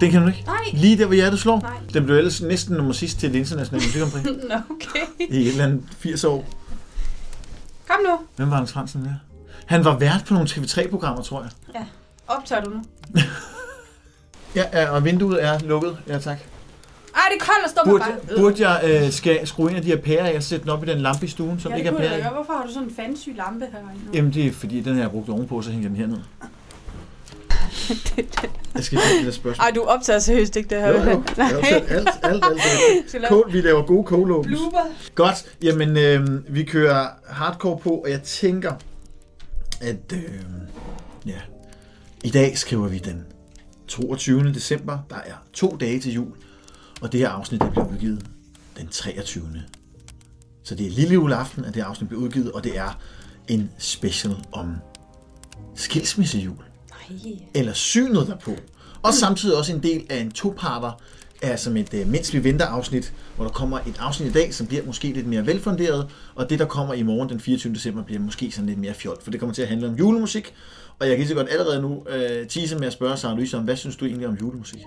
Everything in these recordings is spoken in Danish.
Den kan du ikke? Nej. Lige der, hvor hjertet slår? Nej. Den blev ellers næsten nummer sidst til det internationale musikkompris Nå, okay. i et eller andet 80 år. Kom nu. Hvem var Anders Fransen der? Han var vært på nogle TV3-programmer, tror jeg. Ja. Optager du nu? Ja, og vinduet er lukket. Ja, tak. Ej, det er koldt at stå Burde, bare. burde jeg øh, skal skrue en af de her pærer af og sætte den op i den lampe i stuen, som ja, ikke det er kunne pære jeg i? Hvorfor har du sådan en fancy lampe herinde? Jamen, det er fordi, den her jeg brugt ovenpå, så hænger den herned. Jeg skal ikke det der spørgsmål. Ej, du optager seriøst ikke det her. Jo, jo. Jeg set alt, alt, alt. alt. Cold, vi laver gode Blooper. Godt, jamen øh, vi kører hardcore på, og jeg tænker, at øh, ja, i dag skriver vi den 22. december. Der er to dage til jul, og det her afsnit det bliver udgivet den 23. Så det er lille juleaften, at det afsnit bliver udgivet, og det er en special om skilsmissejul Nej. eller synet derpå. Og samtidig også en del af en toparter, er som et uh, Mens vi venter afsnit, hvor der kommer et afsnit i dag, som bliver måske lidt mere velfunderet, og det, der kommer i morgen den 24. december, bliver måske sådan lidt mere fjollet, for det kommer til at handle om julemusik. Og jeg kan lige så godt allerede nu øh, tease med at spørge Sarah Louise om, hvad synes du egentlig om julemusik?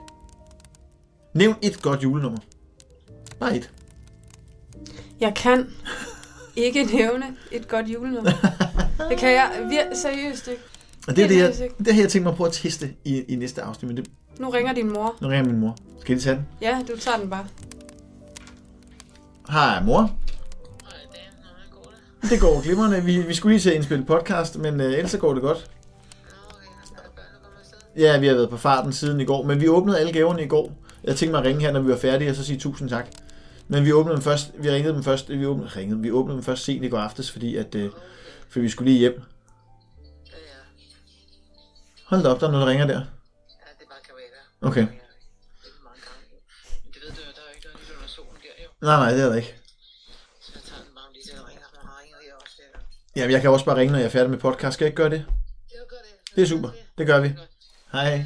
Nævn et godt julenummer. Bare et. Jeg kan ikke nævne et godt julenummer. Det kan jeg vir- seriøst ikke. Og det er det, jeg, det har jeg tænkt mig på at teste i, i næste afsnit, men det, Nu ringer din mor. nu ringer min mor. Skal jeg tage den? Ja, du tager den bare. Hej mor. Det går glimrende. Vi, vi skulle lige til at indspille podcast, men øh, ellers går det godt. Ja, vi har været på farten siden i går, men vi åbnede alle gaverne i går. Jeg tænkte mig at ringe her, når vi var færdige, og så sige tusind tak. Men vi åbnede dem først, vi ringede dem først, vi åbnede, ringede, vi åbnede dem først sent i går aftes, fordi at, øh, for vi skulle lige hjem. Hold da op, der er noget, der ringer der. Ja, det er bare Carvana. Okay. Det er mange gange. Men det ved du, der er jo ikke noget nyt under solen der, jo. Nej, nej, det er der ikke. Så jeg tager den bare lige til at ringe, har ringet her også. Der. Jamen, jeg kan også bare ringe, når jeg er færdig med podcast. Skal jeg ikke gøre det? Jo, gør det. Det er super. Det gør vi. Hej.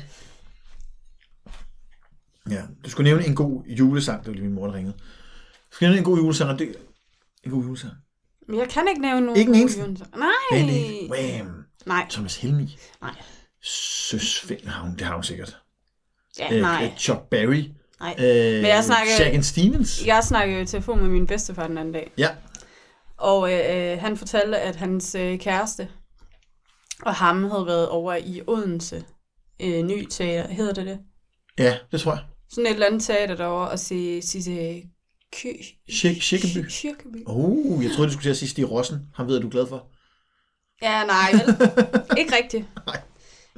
Ja, du skulle nævne en god julesang. Det var lige min mor, der ringede. Du skulle nævne en god julesang, og det... En god julesang. Men jeg kan ikke nævne nogen. Ikke en eneste? Nej. Wham. Nej. Thomas Helmi. Nej. Søs Finn har hun, det har hun sikkert. Ja, Øh, nej. Chuck Berry. Nej. Øh, Men jeg Jack and Stevens. Jeg snakkede i telefon med min bedstefar den anden dag. Ja. Og øh, han fortalte, at hans øh, kæreste og ham havde været over i Odense. Øh, ny teater, hedder det det? Ja, det tror jeg. Sådan et eller andet teater derovre, og se, se, se. Shik- Kirkeby. Kirkeby. Oh, jeg troede, du skulle til at sige Stig Rossen. Han ved, at du er glad for. Ja, nej, vel? ikke rigtigt. Nej.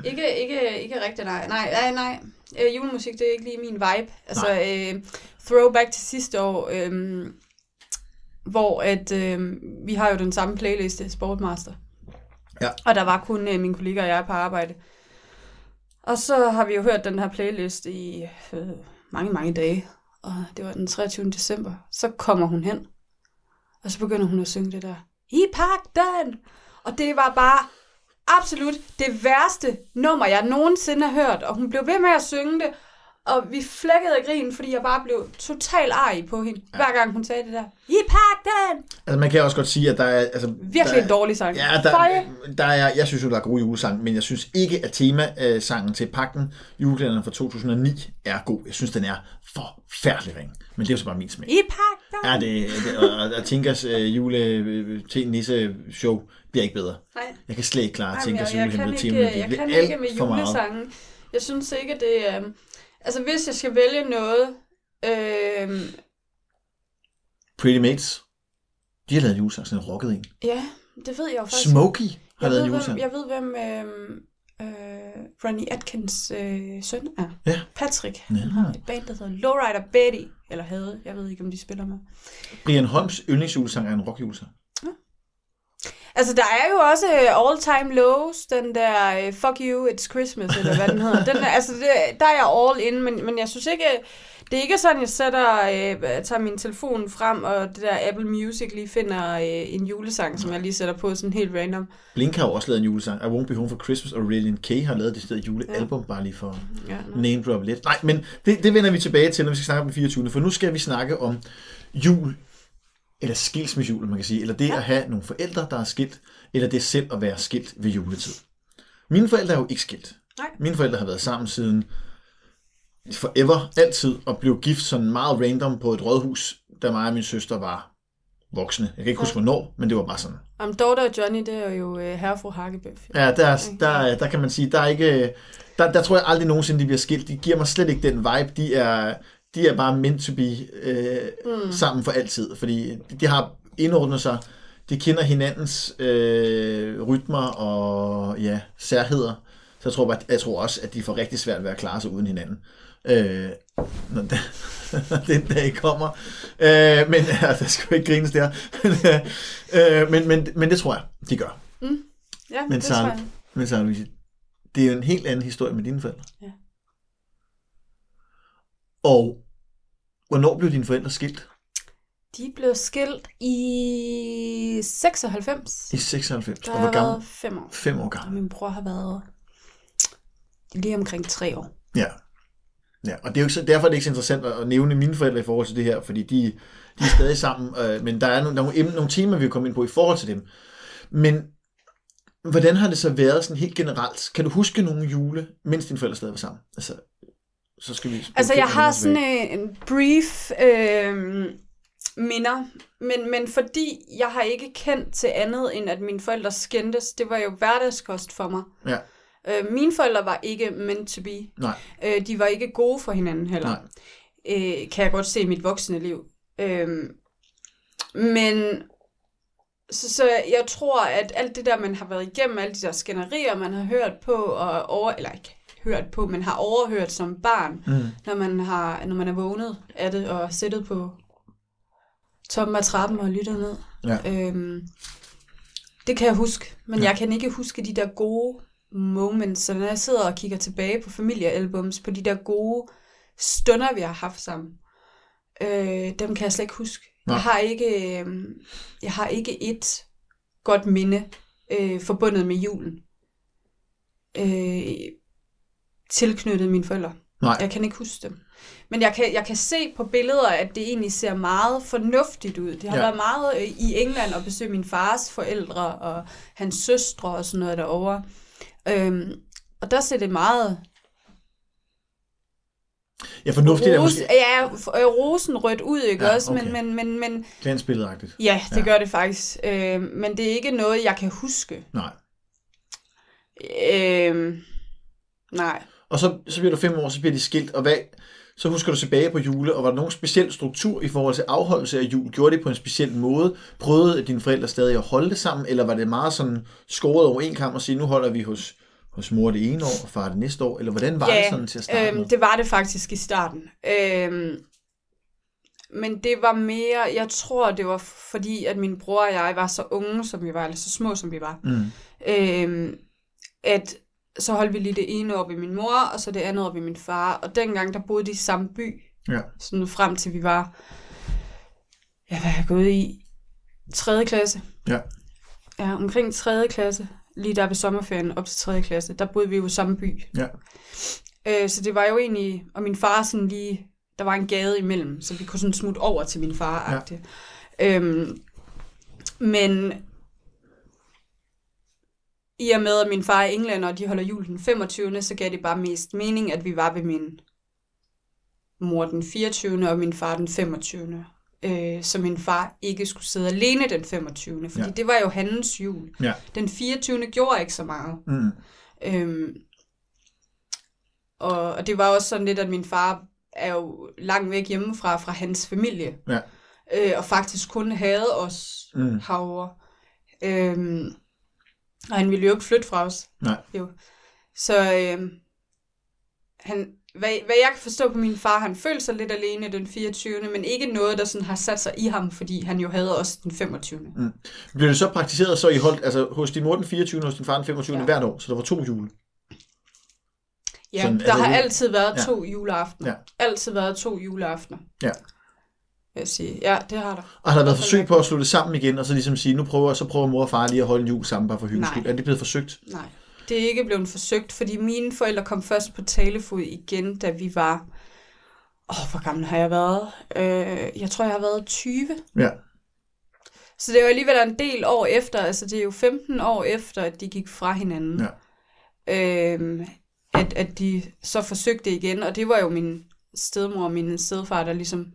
Ikke, ikke, ikke rigtigt, nej. Nej, nej, nej. Øh, julemusik, det er ikke lige min vibe. Altså, øh, throwback til sidste år, øh, hvor at, øh, vi har jo den samme playliste, Sportmaster. Ja. Og der var kun øh, min kollega og jeg på arbejde. Og så har vi jo hørt den her playlist i øh, mange, mange dage. Og det var den 23. december. Så kommer hun hen. Og så begynder hun at synge det der. I pagten! Og det var bare absolut det værste nummer, jeg nogensinde har hørt. Og hun blev ved med at synge det. Og vi flækkede af grin, fordi jeg bare blev total arg på hende, ja. hver gang hun sagde det der. I pagten! Altså, man kan også godt sige, at der er... Altså, Virkelig der en dårlig sang. Ja, der, der er, jeg synes jo, der er gode julesange, men jeg synes ikke, at temasangen til pakken, julekalenderen fra 2009, er god. Jeg synes, den er forfærdelig ring. Men det er jo så bare min smag. I pagten! Ja, det, det og, og Tinkas øh, jule øh, til nisse show bliver ikke bedre. Nej. Jeg kan slet ikke klare Ej, men Tinkas jeg, jeg kan julehemmelige ikke, tema. Det jeg bliver kan ikke med julesangen. Jeg synes ikke, det er... Altså, hvis jeg skal vælge noget... Øh, Pretty Mates, de har lavet en julesang, sådan en rocket en. ja, det ved jeg jo faktisk. Smokey har jeg lavet ved, en hvem, julesang. jeg ved, hvem øh, øh, Ronnie Atkins øh, søn er. Ja. Patrick. Ja. Han har et band, der hedder Lowrider Betty. Eller havde. Jeg ved ikke, om de spiller med. Brian Holms yndlingsjulesang er en rockjulesang. Altså, der er jo også øh, All Time Lows, den der øh, Fuck You, It's Christmas, eller hvad den hedder. Den er, altså, det, der er jeg all in, men, men jeg synes ikke, det er ikke sådan, jeg sætter, øh, tager min telefon frem, og det der Apple Music lige finder øh, en julesang, som jeg lige sætter på sådan helt random. Blink har jo også lavet en julesang. I Won't Be Home for Christmas, og Radiant K har lavet det stedet julealbum, bare lige for Ja, name drop lidt. Nej, men det, det vender vi tilbage til, når vi skal snakke om den 24. For nu skal vi snakke om jul, eller skilsmissejul, man kan sige. Eller det ja. at have nogle forældre, der er skilt, eller det selv at være skilt ved juletid. Mine forældre er jo ikke skilt. Nej. Mine forældre har været sammen siden forever, altid, at blive gift sådan meget random på et rådhus, da mig og min søster var voksne. Jeg kan ikke huske, hvornår, men det var bare sådan. Om Dorte og Johnny, det er jo øh, herre og fru Hakkebøf. Ja, der, der, der kan man sige, der er ikke... Der, der tror jeg aldrig nogensinde, de bliver skilt. De giver mig slet ikke den vibe. De er, de er bare meant to be øh, mm. sammen for altid. Fordi de har indordnet sig. De kender hinandens øh, rytmer og ja, særheder. Så jeg tror, bare, jeg tror også, at de får rigtig svært ved at klare sig uden hinanden. Øh, når den, den dag kommer. Øh, men ja, der skal jo ikke grines der. øh, men, men, men det tror jeg, de gør. Mm. Ja, Men det så, tror jeg. men så Louise, det er jo en helt anden historie med dine forældre. Ja. Og hvornår blev dine forældre skilt? De blev skilt i 96. I 96. Der og hvor gammel? fem år. Fem år Og gammel. min bror har været lige omkring tre år. Ja. Ja, og det er jo ikke så, derfor er det ikke så interessant at nævne mine forældre i forhold til det her, fordi de, de er stadig sammen, øh, men der er nogle, der er nogle, nogle temaer, vi vil komme ind på i forhold til dem. Men hvordan har det så været sådan helt generelt? Kan du huske nogle jule, mens dine forældre stadig var sammen? Altså, så skal vi... Altså, jeg har sådan en, en brief øh, minder, men, men fordi jeg har ikke kendt til andet, end at mine forældre skændtes, det var jo hverdagskost for mig. Ja, Øh, mine forældre var ikke meant to be. nej, Øh, de var ikke gode for hinanden heller. nej. øh, kan jeg godt se i mit voksne liv. Øhm, men så, så jeg tror, at alt det der, man har været igennem, alle de der skænderier, man har hørt på, og over, eller ikke hørt på, men har overhørt som barn, Mm. når man, har, når man er vågnet af det, og sættet på toppen af trappen og lyttet ned. Ja. Øhm, det kan jeg huske, men Ja. ja. jeg kan ikke huske de der gode moments, så når jeg sidder og kigger tilbage på familiealbums, på de der gode stunder, vi har haft sammen, øh, dem kan jeg slet ikke huske. Nej. Jeg har ikke, øh, jeg har ikke et godt minde øh, forbundet med julen. Øh, tilknyttet mine forældre. Nej. Jeg kan ikke huske dem. Men jeg kan, jeg kan se på billeder, at det egentlig ser meget fornuftigt ud. Det har Ja. været meget øh, i England at besøge min fars forældre og hans søstre og sådan noget derovre. Øhm, og der ser det meget Ja, fornuftigt er måske ja, øh, rosenrødt ud, ikke Ja, også? okay. Men, men, men, men glansbilledagtigt. ja, det Ja. gør det faktisk. Øh, men det er ikke noget, jeg kan huske. Nej. Øh, nej. Og så, så bliver du fem år, så bliver de skilt, og hvad, så husker du tilbage på jule, og var der nogen speciel struktur i forhold til afholdelse af jul? Gjorde det på en speciel måde? Prøvede dine forældre stadig at holde det sammen, eller var det meget sådan skåret over en kamp og sige, nu holder vi hos, hos mor det ene år, og far det næste år, eller hvordan var det sådan til at starte med? øhm, det var det faktisk i starten. Øhm, men det var mere, jeg tror, det var fordi, at min bror og jeg var så unge, som vi var, eller så små, som vi var. Mm. Øhm, at så holdt vi lige det ene op i min mor, og så det andet op i min far. Og dengang, der boede de i samme by. Ja. Sådan frem til vi var, ja, hvad er jeg gået i? 3. klasse. Ja. Ja, omkring 3. klasse, lige der ved sommerferien op til 3. klasse, der boede vi jo i samme by. Ja. Øh, så det var jo egentlig, og min far sådan lige, der var en gade imellem, så vi kunne sådan smutte over til min far. Ja. Øhm, men i og med, at min far er englænder, og de holder jul den 25., så gav det bare mest mening, at vi var ved min mor den 24. og min far den 25. Øh, så min far ikke skulle sidde alene den 25. Fordi Ja. det var jo hans jul. Ja. Den 24. gjorde ikke så meget. Mm. Øhm, og, og det var også sådan lidt, at min far er jo langt væk hjemmefra, fra hans familie. Ja. Øh, og faktisk kun havde os mm. herovre. Øhm, og han ville jo ikke flytte fra os. Nej. Jo. Så øhm, han, hvad, hvad jeg kan forstå på min far, han følte sig lidt alene den 24. Men ikke noget, der sådan har sat sig i ham, fordi han jo havde også den 25. Blev det så praktiseret, så I holdt, altså hos din mor den 24. og hos din far den 25. Ja. Hvert år, så der var to jule? Ja, Sådan, der altså, har altid været Ja. to juleaftener. Ja. Altid været to juleaftener. Ja. Vil jeg sige. Ja, det har der. Og har der været forsøg på at slå det sammen igen, og så ligesom sige, nu prøver, så prøver mor og far lige at holde en jul sammen, bare for hyggens skyld. Er det blevet forsøgt? Nej, det er ikke blevet forsøgt, fordi mine forældre kom først på talefod igen, da vi var... Åh, oh, hvor gammel har jeg været? Øh, jeg tror, jeg har været 20. Ja. Så det er jo alligevel en del år efter, altså det er jo 15 år efter, at de gik fra hinanden. Ja. Øhm, at, at de så forsøgte igen, og det var jo min stedmor og min stedfar, der ligesom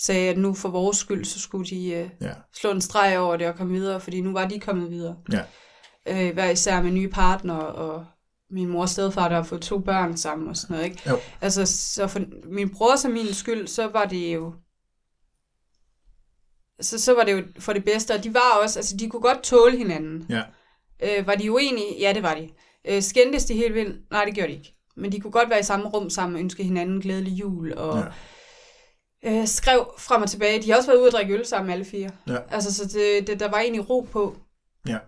sagde, at nu for vores skyld, så skulle de øh, Ja. slå en streg over det og komme videre, fordi nu var de kommet videre. Ja. Øh, hver især med nye partner, og min mor og stedfar, der har fået to børn sammen og sådan noget, ikke? Jo. Altså, så for min bror og min skyld, så var det jo så, så var det jo for det bedste, og de var også, altså de kunne godt tåle hinanden. Ja. Øh, var de uenige? Ja, det var de. Øh, skændtes de helt vildt? Nej, det gjorde de ikke. Men de kunne godt være i samme rum sammen og ønske hinanden glædelig jul, og ja. Øh, skrev frem og tilbage. De har også været ude at drikke øl sammen, alle fire. Ja. Altså, så det, det, der var egentlig ro på. Ja.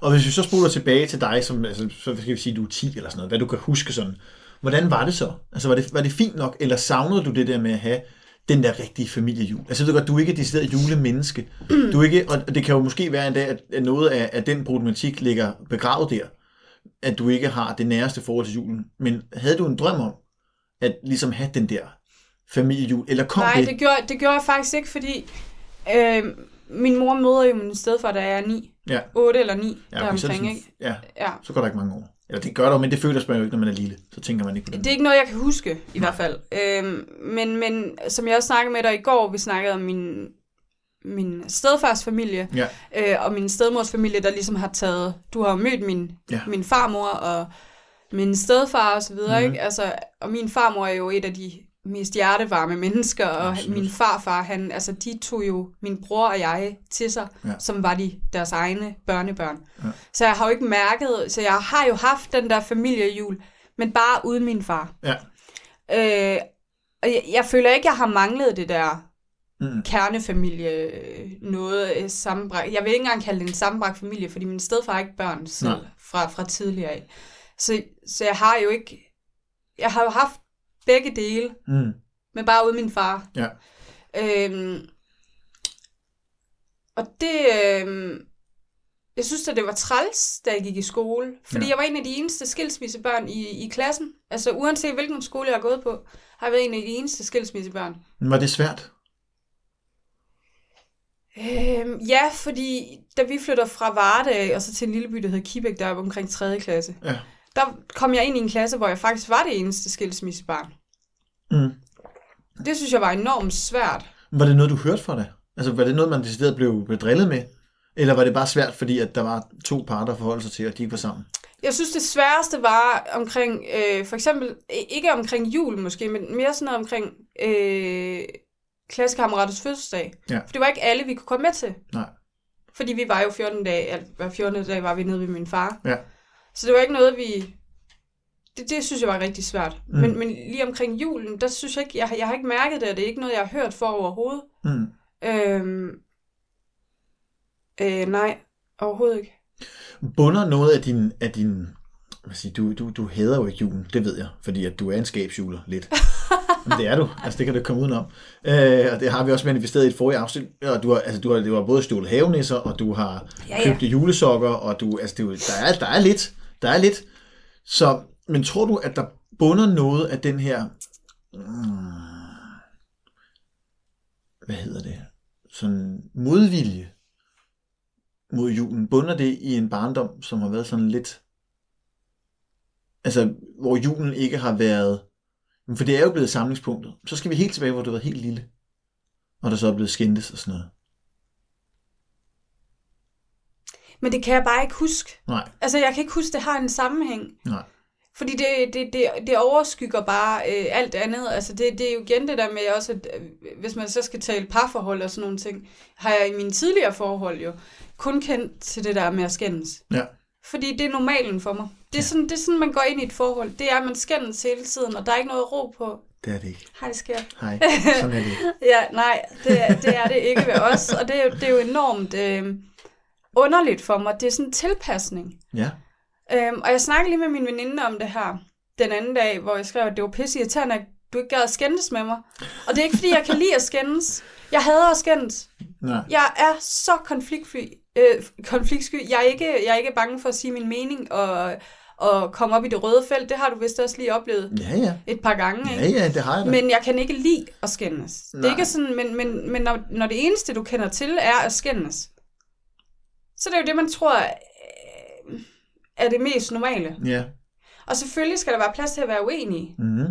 Og hvis vi så spoler tilbage til dig, som, altså, så skal vi sige, du er 10 eller sådan noget, hvad du kan huske sådan. Hvordan var det så? Altså, var det, var det fint nok, eller savnede du det der med at have den der rigtige familiejul? Altså, ved godt, du er ikke et decideret julemenneske. Du er ikke, og det kan jo måske være en dag, at at noget af, af den problematik ligger begravet der, at du ikke har det næreste forhold til julen. Men havde du en drøm om, at ligesom have den der familiejul, eller kom Nej, det? det gjorde, det gjorde jeg faktisk ikke, fordi øh, min mor møder jo min stedfar, da jeg er 9. Ja. 8 eller 9, Ja, der okay, så, er det omkring, sådan, ikke? ja, Ja. så går der ikke mange år. Eller det gør der men det føler man jo ikke, når man er lille. Så tænker man ikke på det. Det er ikke noget, jeg kan huske, i hvert fald. Øhm, men, men som jeg også snakkede med dig i går, vi snakkede om min, min stedfars familie, Ja. øh, og min stedmors familie, der ligesom har taget... Du har mødt min, Ja. min farmor og min stedfar og så videre, Mhm. ikke? Altså, og min farmor er jo et af de mest hjertevarme mennesker, og Absolut. min farfar, han, altså de tog jo min bror og jeg til sig, Ja. som var de deres egne børnebørn. Ja. Så jeg har jo ikke mærket, så jeg har jo haft den der familiejul, men bare uden min far. Ja. Øh, og jeg, jeg føler ikke, jeg har manglet det der Mm. kernefamilie, øh, noget øh, sammenbragt. Jeg vil ikke engang kalde det en sammenbragt familie, fordi min stedfar har ikke børn selv Nej. fra, fra tidligere af. Så, så jeg har jo ikke... Jeg har jo haft begge dele, Mm. men bare uden min far. Ja. Øhm, og det... Øhm, jeg synes at det var træls, da jeg gik i skole. Fordi Ja. jeg var en af de eneste skilsmissebørn i, i klassen. Altså uanset hvilken skole jeg har gået på, har jeg været en af de eneste skilsmissebørn. Men var det svært? Øhm, ja, fordi da vi flytter fra Varde af, og så til en lille by, der hedder Kibæk, der er omkring 3. klasse, Ja. Der kom jeg ind i en klasse, hvor jeg faktisk var det eneste skilsmissebarn. Mm. Det synes jeg var enormt svært. Var det noget, du hørte fra dig? Altså, var det noget, man decideret blev, blev drillet med? Eller var det bare svært, fordi at der var to parter at forholde sig til, og de ikke var sammen? Jeg synes, det sværeste var omkring, øh, for eksempel, ikke omkring jul måske, men mere sådan noget omkring øh, klassekammeraters fødselsdag. Ja. For det var ikke alle, vi kunne komme med til. Nej. Fordi vi var jo 14 dage, hver 14. dag var vi nede ved min far. Ja. Så det var ikke noget, vi... Det, det synes jeg var rigtig svært. Mm. Men, men lige omkring julen, der synes jeg ikke, jeg, har- jeg har ikke mærket det, og det er ikke noget, jeg har hørt for overhovedet. Mm. Øhm, øh, nej, overhovedet ikke. Bunder noget af din... Af din hvad siger, du, du, du hader jo ikke julen, det ved jeg, fordi at du er en skabsjuler lidt. Men det er du, altså det kan du komme udenom. Øh, og det har vi også manifesteret i et forrige afsnit. Og du har, altså, du har, du har både stjålet havenisser, og du har Ja, ja. købt julesokker, og du, altså, det, er der, er, der er lidt. Der er lidt. Så, men tror du, at der bunder noget af den her... Hmm, hvad hedder det? Sådan modvilje mod julen. Bunder det i en barndom, som har været sådan lidt... Altså, hvor julen ikke har været... Men For det er jo blevet samlingspunktet. Så skal vi helt tilbage, hvor du var helt lille. Og der så er blevet skændtes og sådan noget. Men det kan jeg bare ikke huske. Nej, Altså, jeg kan ikke huske, det har en sammenhæng. nej. Fordi det, det, det, det overskygger bare øh, alt andet. Altså det, det er jo igen det der med også, at øh, hvis man så skal tale parforhold og sådan nogle ting, har jeg i mine tidligere forhold jo kun kendt til det der med at skændes. Ja. Fordi det er normalen for mig. Det er, Ja. sådan, det er sådan, man går ind i et forhold. Det er, at man skændes hele tiden, og der er ikke noget ro på. Det er det ikke. Hej, sker. Hej, sådan er det. Ja, nej, det, er- det er det ikke ved os. Og det er, jo- det er jo enormt øh, underligt for mig. Det er sådan en tilpasning. Ja, Øhm, og jeg snakkede lige med min veninde om det her den anden dag, hvor jeg skrev, at det var pisse irriterende, at du ikke gad at skændes med mig. Og det er ikke, fordi jeg kan lide at skændes. Jeg hader at skændes. nej. Jeg er så konfliktfri. Øh, konfliktsky. Jeg er, ikke, jeg er ikke bange for at sige min mening og, og komme op i det røde felt. Det har du vist også lige oplevet Ja, ja. et par gange. Ja, Ikke? ja, det har jeg da. Men jeg kan ikke lide at skændes. Det er ikke sådan, men, men, men når, når det eneste, du kender til, er at skændes, så det er jo det, man tror øh, er det mest normale. Ja, Og selvfølgelig skal der være plads til at være uenige Mm-hmm.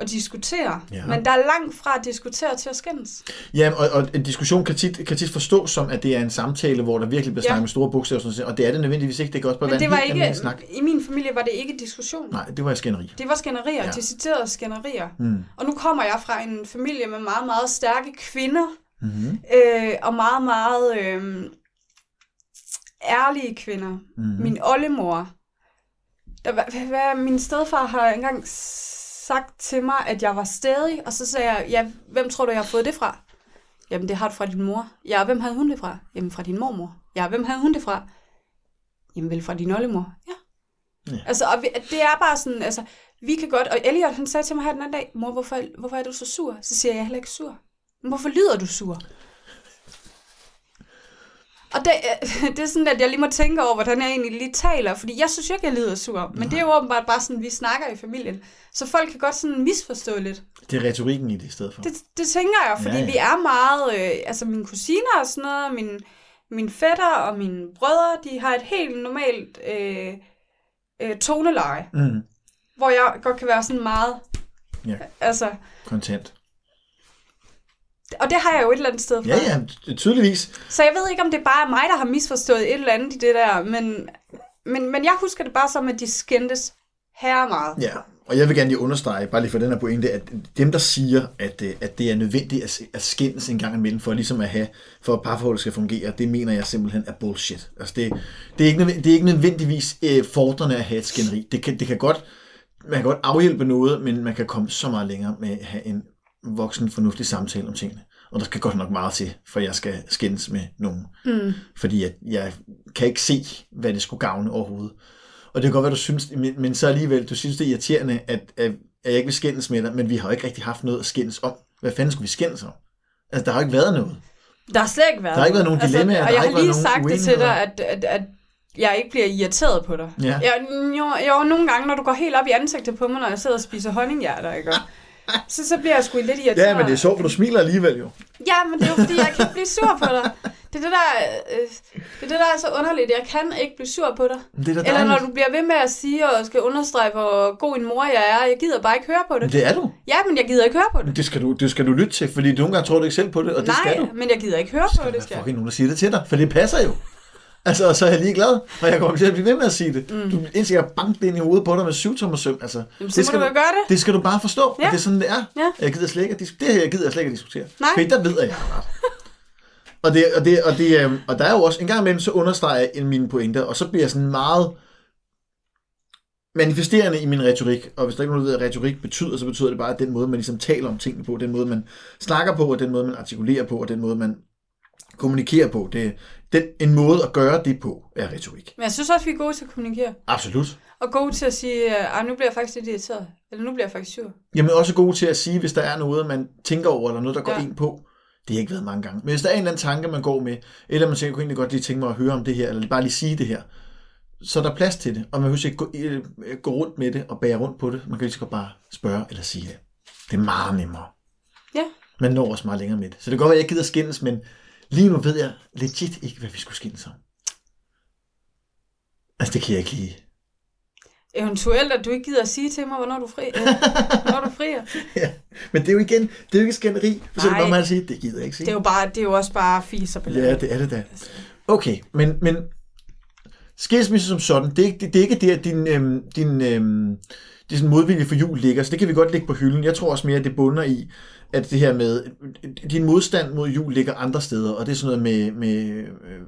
og diskutere. Ja. Men der er langt fra at diskutere til at skændes. Ja, og, og en diskussion kan tit, kan tit forstås som, at det er en samtale, hvor der virkelig bliver Ja. snakket med store bogstaver, og, sådan og det er det nødvendigvis ikke. Det kan også bare Men være det en var helt ikke, snak. i min familie var det ikke diskussion. Nej, det var skænderi. Det var skænderier, ja. deciderede skænderier. Mm. Og nu kommer jeg fra en familie med meget, meget stærke kvinder, Mm-hmm. øh, og meget, meget øh, ærlige kvinder. Mm-hmm. Min oldemor, der, hvad, hvad, min stedfar har engang sagt til mig, at jeg var stedig, og så sagde jeg, ja, hvem tror du, jeg har fået det fra? Jamen, det har du fra din mor. Ja, hvem havde hun det fra? Jamen, fra din mormor. Ja, hvem havde hun det fra? Jamen, vel fra din oldemor. Ja. Ja. Altså, og vi, det er bare sådan, altså, vi kan godt, og Elliot, han sagde til mig her den anden dag, mor, hvorfor, hvorfor er du så sur? Så siger jeg, jeg er heller ikke sur. Men hvorfor lyder du sur? Og det, det er sådan, at jeg lige må tænke over, hvordan jeg egentlig lige taler, fordi jeg synes jo ikke, jeg lyder sur. Men det er jo åbenbart bare sådan, vi snakker i familien. Så folk kan godt sådan misforstå lidt. Det er retorikken i det i stedet for. Det, det tænker jeg, fordi Ja, ja, vi er meget, øh, altså mine kusiner og sådan noget, min, min fætter og mine brødre, de har et helt normalt øh, øh, toneleje, Mm. hvor jeg godt kan være sådan meget, Ja. altså, Kontant. Og det har jeg jo et eller andet sted fra. Ja, ja, ty- tydeligvis. Så jeg ved ikke, om det bare er mig, der har misforstået et eller andet i det der, men, men, men jeg husker det bare som, at de skændtes her meget. Ja, og jeg vil gerne lige understrege, bare lige for den her pointe, at dem, der siger, at, øh, at det er nødvendigt at, at skændes en gang imellem, for ligesom at have, for at parforholdet skal fungere, det mener jeg simpelthen er bullshit. Altså det, det, er, ikke, det er ikke nødvendigvis øh, fordrende at have et skænderi. Det kan, det kan godt, man kan godt afhjælpe noget, men man kan komme så meget længere med at have en voksen, fornuftig samtale om tingene. Og der skal godt nok meget til, for jeg skal skændes med nogen. Mm. Fordi at jeg kan ikke se, hvad det skulle gavne overhovedet. Og det kan godt være, du synes, men, men så alligevel, du synes, det er irriterende, at, at, at jeg ikke vil skændes med dig, men vi har jo ikke rigtig haft noget at skændes om. Hvad fanden skulle vi skændes om? Altså, der har ikke været noget. Der har slet ikke været Der har ikke været nogen dilemmaer, Altså, og har jeg har lige sagt det til dig, at, at, at jeg ikke bliver irriteret på dig. Ja. Jeg, jo, jo, nogle gange, når du går helt op i ansigtet på mig, når jeg sidder og spiser honninghjerter, ikke? Så, så bliver jeg sgu lidt irriteret. Ja, men det er sjovt, for du smiler alligevel jo. Ja, men det er jo fordi, jeg kan ikke blive sur på dig. Det er det, der, øh, det, er det, der er så underligt. Jeg kan ikke blive sur på dig. Det er Eller når du bliver ved med at sige og skal understrege, hvor god en mor jeg er. Jeg gider bare ikke høre på det. det er du. Ja, men jeg gider ikke høre på det. Det skal du, det skal du lytte til, fordi nogle gange tror du ikke selv på det, og det Nej, skal du. men jeg gider ikke høre på skal det. der Skal er jeg. fucking nogen, der siger det til dig, for det passer jo. Altså, og så er jeg lige glad, og jeg kommer til at blive ved med at sige det. Mm. Du indtil jeg banker det ind i hovedet på dig med syv tommer søm. Altså, Jamen, så må skal du jo gøre det. Det skal du bare forstå, ja. Og det er sådan, det er. Ja. Jeg gider slet ikke at det her jeg gider jeg slet ikke at diskutere. Nej. Fordi der ved jeg, jeg har ret. og, det, og, det, og, det, øhm, og der er jo også, en gang imellem, så understreger jeg en mine pointer, og så bliver jeg sådan meget manifesterende i min retorik. Og hvis der ikke er nogen, der ved, hvad retorik betyder, så betyder det bare, at den måde, man ligesom taler om tingene på, den måde, man snakker på, og den måde, man artikulerer på, og den måde, man kommunikerer på. Det, den, en måde at gøre det på, er retorik. Men jeg synes også, vi er gode til at kommunikere. Absolut. Og gode til at sige, at nu bliver jeg faktisk lidt irriteret. Eller nu bliver jeg faktisk sur. Jamen også gode til at sige, hvis der er noget, man tænker over, eller noget, der går ja. Ind på. Det har ikke været mange gange. Men hvis der er en eller anden tanke, man går med, eller man tænker, jeg kunne egentlig godt lige tænke mig at høre om det her, eller bare lige sige det her, så er der plads til det. Og man behøver ikke gå, øh, gå rundt med det og bære rundt på det. Man kan lige så godt bare spørge eller sige det. Det er meget nemmere. Ja. Man når også meget længere med det. Så det kan godt være, at jeg gider skændes, men lige nu ved jeg legit ikke, hvad vi skulle skændes om. Altså, det kan jeg ikke lige. Eventuelt, at du ikke gider at sige til mig, hvornår du, fri, øh, hvornår du frier. Ja. Men det er jo igen, det er jo ikke skænderi. Så det Nej. bare mig at sige, det gider jeg ikke sige. Det er jo, bare, det er jo også bare fis og ballade. Ja, det er det da. Okay, men, men skilsmisse som sådan, det er, ikke- det, det er ikke det, at din, øhm, din øhm, det er sådan modvilje for jul ligger, så det kan vi godt lægge på hylden. Jeg tror også mere, at det bunder i, at det her med, din modstand mod jul ligger andre steder, og det er sådan noget med, med øh,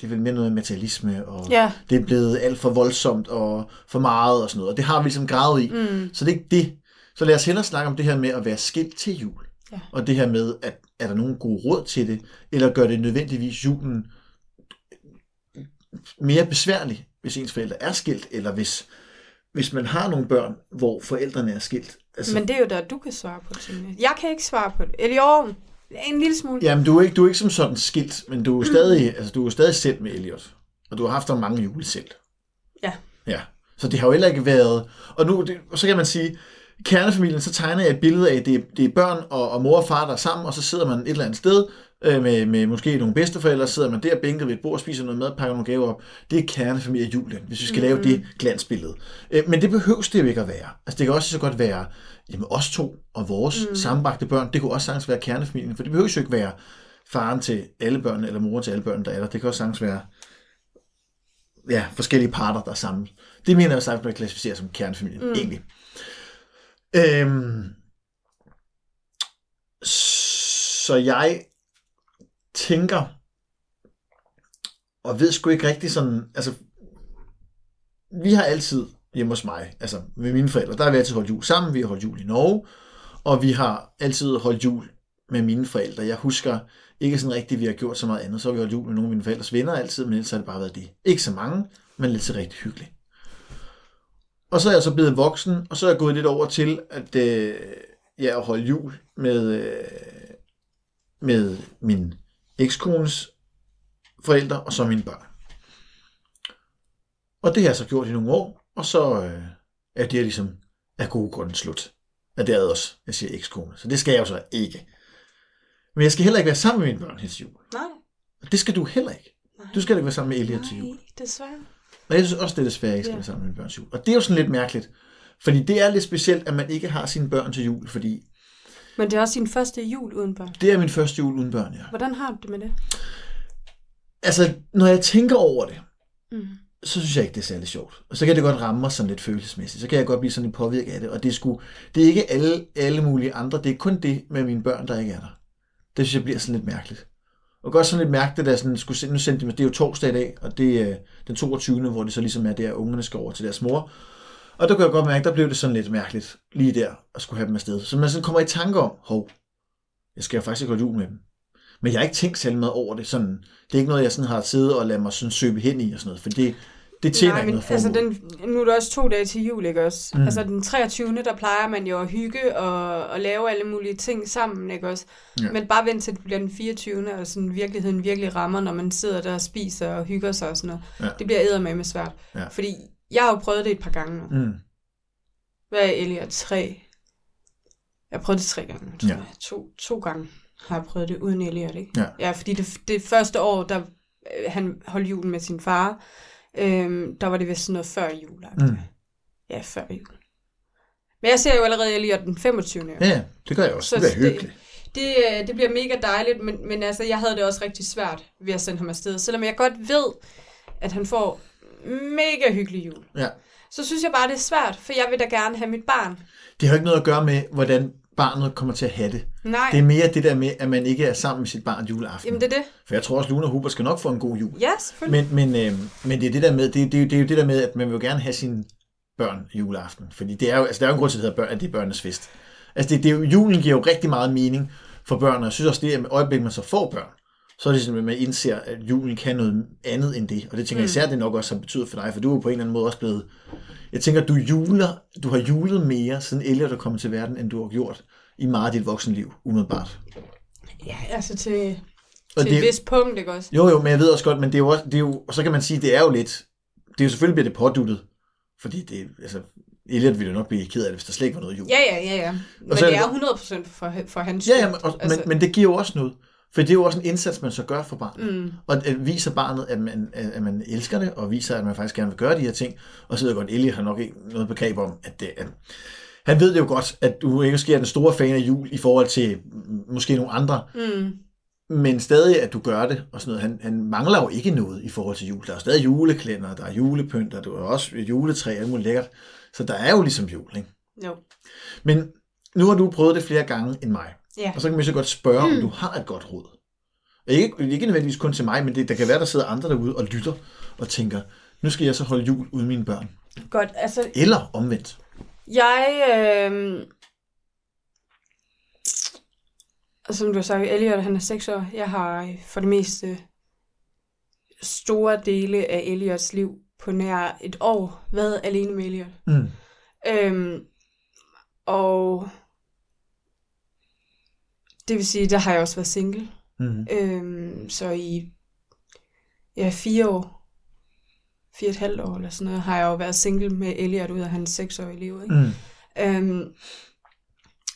det er vel mere noget materialisme, og Ja. det er blevet alt for voldsomt og for meget og sådan noget, og det har vi ligesom gravet i. Mm. Så det er ikke det. Så lad os hellere snakke om det her med at være skilt til jul. Ja. Og det her med, at er der nogen gode råd til det, eller gør det nødvendigvis julen mere besværlig, hvis ens forældre er skilt, eller hvis, hvis man har nogle børn, hvor forældrene er skilt. Altså, Men det er jo der, du kan svare på tingene. Jeg kan ikke svare på det. Eller jo, en lille smule. Jamen, du er, ikke, du er ikke som sådan skilt, men du er stadig, altså, du er stadig selv med Elliot. Og du har haft ham mange jule selv. Ja. Ja. Så det har jo heller ikke været... Og nu, det, og så kan man sige, kernefamilien, så tegner jeg et billede af, at det det er børn og, og mor og far, der er sammen, og så sidder man et eller andet sted, øh, med, med måske nogle bedsteforældre, sidder man der bænket ved et bord, spiser noget mad, pakker nogle gaver op. Det er kernefamilie julen, hvis vi skal mm. lave det glansbillede. Øh, men det behøves det jo ikke at være. Altså det kan også så godt være, jamen os to og vores mm. sammenbragte børn, det kunne også sagtens være kernefamilien, for det behøves jo ikke være faren til alle børn, eller mor til alle børn, der er der. Det kan også sagtens være ja, forskellige parter, der er sammen. Det mener jeg sagtens, man kan klassificere som kernefamilien, mm. egentlig. Øhm, så jeg tænker, og ved sgu ikke rigtig sådan, altså, vi har altid hjemme hos mig, altså med mine forældre, der har vi altid holdt jul sammen, vi har holdt jul i Norge, og vi har altid holdt jul med mine forældre. Jeg husker ikke sådan rigtigt, at vi har gjort så meget andet. Så har vi holdt jul med nogle af mine forældres venner altid, men ellers har det bare været det. Ikke så mange, men lidt så rigtig hyggeligt. Og så er jeg så blevet voksen, og så er jeg gået lidt over til, at øh, jeg holde jul med, øh, med min ekskones forældre, og så mine børn. Og det har jeg så gjort i nogle år, og så øh, er det ligesom af gode grunde slut. At det er også, jeg siger ekskone. Så det skal jeg jo så ikke. Men jeg skal heller ikke være sammen med mine børn til jul. Nej. Og det skal du heller ikke. Nej. Du skal ikke være sammen med Elliot til jul. Nej, desværre. Og jeg synes også, det er desværre, jeg ikke skal Ja. være sammen med mine børn til jul. Og det er jo sådan lidt mærkeligt. Fordi det er lidt specielt, at man ikke har sine børn til jul, fordi Men det er også din første jul uden børn. det er min første jul uden børn, ja. Hvordan har du det med det? Altså, når jeg tænker over det, Mm. så synes jeg ikke, det er særlig sjovt. Og så kan det godt ramme mig sådan lidt følelsesmæssigt. Så kan jeg godt blive sådan lidt påvirket af det. Og det sgu, det er ikke alle, alle mulige andre. Det er kun det med mine børn, der ikke er der. Det synes jeg bliver sådan lidt mærkeligt. Og godt sådan lidt mærkeligt, at sådan, skulle, se- nu sendte de mig, det er jo torsdag i dag, og det er den 22. hvor det så ligesom er der, at ungerne skal over til deres mor. Og der kunne jeg godt mærke, der blev det sådan lidt mærkeligt, lige der, at skulle have dem afsted. Så man sådan kommer i tanke om, hov, jeg skal jo faktisk ikke holde jul med dem. Men jeg har ikke tænkt særlig meget over det. Sådan, det er ikke noget, jeg sådan har siddet og ladet mig sådan søbe hen i og sådan noget, for det, det tjener Nej, ikke men noget formål. altså, den, nu er der også to dage til jul, ikke også? Mm. Altså den 23. der plejer man jo at hygge og, og lave alle mulige ting sammen, ikke også? Ja. Men bare vent til det bliver den 24. og sådan virkeligheden virkelig rammer, når man sidder der og spiser og hygger sig og sådan noget. Ja. Det bliver eddermame med svært. Ja. Fordi jeg har jo prøvet det et par gange nu. Mm. Hvad er Elliot? Tre? Jeg har prøvet det tre gange. tror Ja. jeg. To, to gange har jeg prøvet det uden Elliot, ikke? Ja. ja fordi det, det første år, der øh, han holdt julen med sin far, øhm, der var det vist sådan noget før jul. Mm. Ja, før jul. Men jeg ser jo allerede Elliot den 25. Ja, ja, det gør jeg også. Så det bliver det- hyggeligt. Det, øh, det bliver mega dejligt, men, men altså, jeg havde det også rigtig svært ved at sende ham afsted. Selvom jeg godt ved, at han får mega hyggelig jul. Ja. Så synes jeg bare, det er svært, for jeg vil da gerne have mit barn. Det har ikke noget at gøre med, hvordan barnet kommer til at have det. Nej, Det er mere det der med, at man ikke er sammen med sit barn juleaften. jamen det er det. For jeg tror også, Luna og Hubert skal nok få en god jul. Ja, selvfølgelig. Men, men, øh, men det er det der med, det, det, det er jo det der med, at man vil jo gerne have sine børn juleaften. Fordi det er jo, altså, der er jo en grund til, at det hedder børn, at det er børnenes fest. Altså det, det er jo, julen giver jo rigtig meget mening for børn, og jeg synes også, det er øjeblik, man så får børn, så er det sådan, at man indser, at julen kan noget andet end det. Og det tænker jeg Mm. især, det nok også har betydet for dig, for du er jo på en eller anden måde også blevet... Jeg tænker, du juler, du har julet mere, siden Elliot er kommet til verden, end du har gjort i meget af dit voksenliv, umiddelbart. Ja, altså til, Og til det- et vist punkt, ikke også? Jo, jo, men jeg ved også godt, men det er jo også, det er jo, og så kan man sige, det er jo lidt, det er jo selvfølgelig bliver det påduttet, fordi det, altså, Elliot ville jo nok blive ked af det, hvis der slet ikke var noget jul. Ja, ja, ja, ja. Men så er det det- er 100% for, for hans ja, ja men, og, altså, men, men det giver jo også noget, for det er jo også en indsats, man så gør for barnet, Mm, og viser barnet, at man, at man elsker det, og viser, at man faktisk gerne vil gøre de her ting, og så ved jeg godt, Elliot har nok ikke noget begreb om, at det at, han ved det jo godt, at du ikke sker den store fan af jul i forhold til måske nogle andre, mm, men stadig, at du gør det, og sådan noget. Han, han mangler jo ikke noget i forhold til jul. Der er stadig juleklænder, der er julepynt, der er også juletræ, alt muligt lækkert. Så der er jo ligesom jul, ikke? jo. Men nu har du prøvet det flere gange end mig. Ja. Og så kan man så godt spørge, om du har et godt råd. Ikke, ikke nødvendigvis kun til mig, men det, der kan være, der sidder andre derude og lytter og tænker, nu skal jeg så holde jul uden mine børn. Godt, altså, Eller omvendt. jeg... Øh, som du har sagt, Elliot, han er 6 år. Jeg har for det meste store dele af Elliots liv på nær et år været alene med Elliot. Mm. Øhm, og det vil sige, der har jeg også været single. Mm. Øhm, så i ja, fire år, fire og et halvt år eller sådan noget, har jeg jo været single med Elliot ud af hans seksårige liv. Ikke? Mm. Øhm,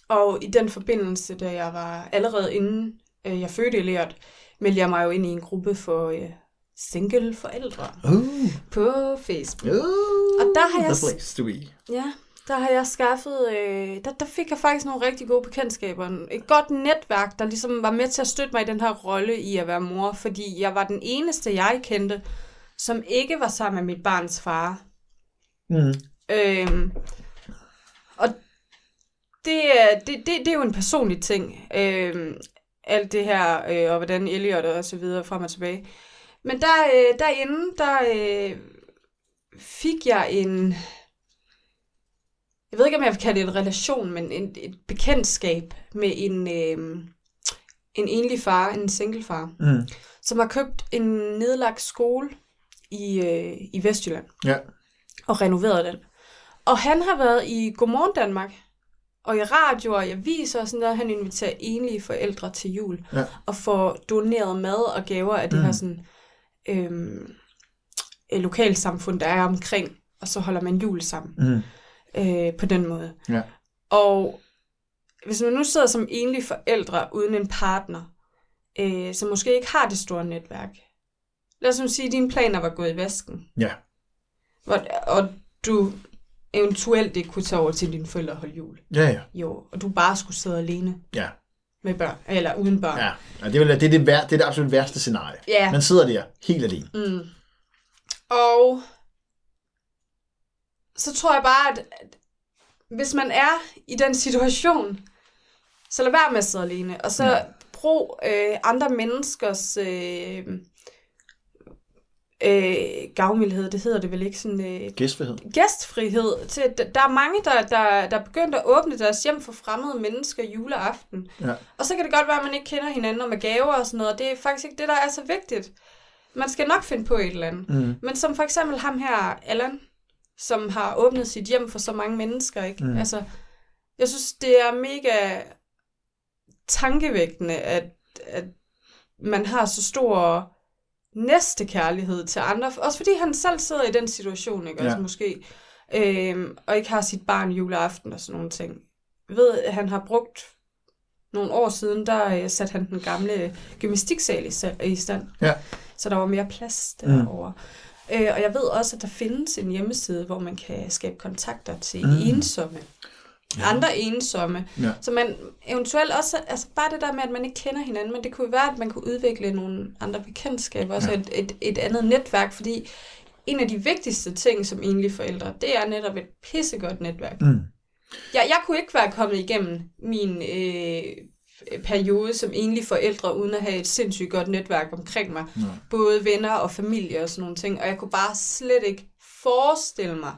og i den forbindelse, da jeg var allerede inden øh, jeg fødte Elliot, meldte jeg mig jo ind i en gruppe for øh, single forældre Uh, på Facebook. uh, Og der har jeg The place to be. Ja, der har jeg skaffet, øh, der, der fik jeg faktisk nogle rigtig gode bekendtskaber. Et godt netværk, der ligesom var med til at støtte mig i den her rolle i at være mor, fordi jeg var den eneste, jeg kendte, som ikke var sammen med mit barns far. Mm. Øhm, og det, er- det, det, det er jo en personlig ting. Øhm, alt det her, øh, og hvordan Elliot og så videre frem og tilbage. Men der, øh, derinde, der øh, fik jeg en... Jeg ved ikke, om jeg vil kalde det en relation, men en, et bekendtskab med en, øh, en enlig far, en single far, Mm. som har købt en nedlagt skole i, øh, i Vestjylland Ja. og renoveret den. Og han har været i Godmorgen Danmark, og i radio og i aviser og sådan der, han inviterer enlige forældre til jul, Ja. og får doneret mad og gaver af det Mm. her sådan, øhm, øh, lokalsamfund, der er omkring, og så holder man jul sammen Mm. Øh, på den måde. Ja. Og hvis man nu sidder som enlig forældre uden en partner, øh, som måske ikke har det store netværk, lad os nu sige, at dine planer var gået i vasken, Ja. og, og du eventuelt ikke kunne tage over til dine forældre og holde jul. Ja, ja. Jo, og du bare skulle sidde alene Ja. med børn, eller uden børn. ja. ja det, vil, det, er det, vær, det er det absolut værste scenarie. Ja. Man sidder der helt alene. Mm. Og så tror jeg bare, at, at hvis man er i den situation, så lad være med at sidde alene, og så Ja. brug øh, andre menneskers øh, øh, gavmildhed, det hedder det vel ikke, sådan øh, Gæstfrihed. gæstfrihed. Til, der er mange, der, der, der er begyndt at åbne deres hjem for fremmede mennesker juleaften. Ja. Og så kan det godt være, at man ikke kender hinanden og med gaver og sådan noget, og det er faktisk ikke det, der er så vigtigt. Man skal nok finde på et eller andet. Mm. Men som for eksempel ham her, Allan, som har åbnet sit hjem for så mange mennesker, ikke? Mm. Altså, jeg synes, det er mega tankevækkende, at, at man har så stor næstekærlighed til andre. Også fordi han selv sidder i den situation, ikke? Ja. Altså måske. Øhm, og ikke har sit barn juleaften og sådan nogle ting. Jeg ved, at han har brugt nogle år siden, der øh, satte han den gamle gymnastiksal i, i stand. Ja. Så der var mere plads Mm. derovre. Mm. Øh, og jeg ved også, at der findes en hjemmeside, hvor man kan skabe kontakter til Mm. mm. ensomme. Ja. Andre ensomme. Ja. Så man eventuelt også, altså bare det der med, at man ikke kender hinanden, men det kunne være, at man kunne udvikle nogle andre bekendtskaber, også Ja. et, et, et andet netværk, fordi en af de vigtigste ting som enlige forældre, det er netop et pissegodt netværk. Mm. Jeg, jeg kunne ikke være kommet igennem min øh, periode som enlig forældre, uden at have et sindssygt godt netværk omkring mig. Nej. Både venner og familie og sådan nogle ting. Og jeg kunne bare slet ikke forestille mig,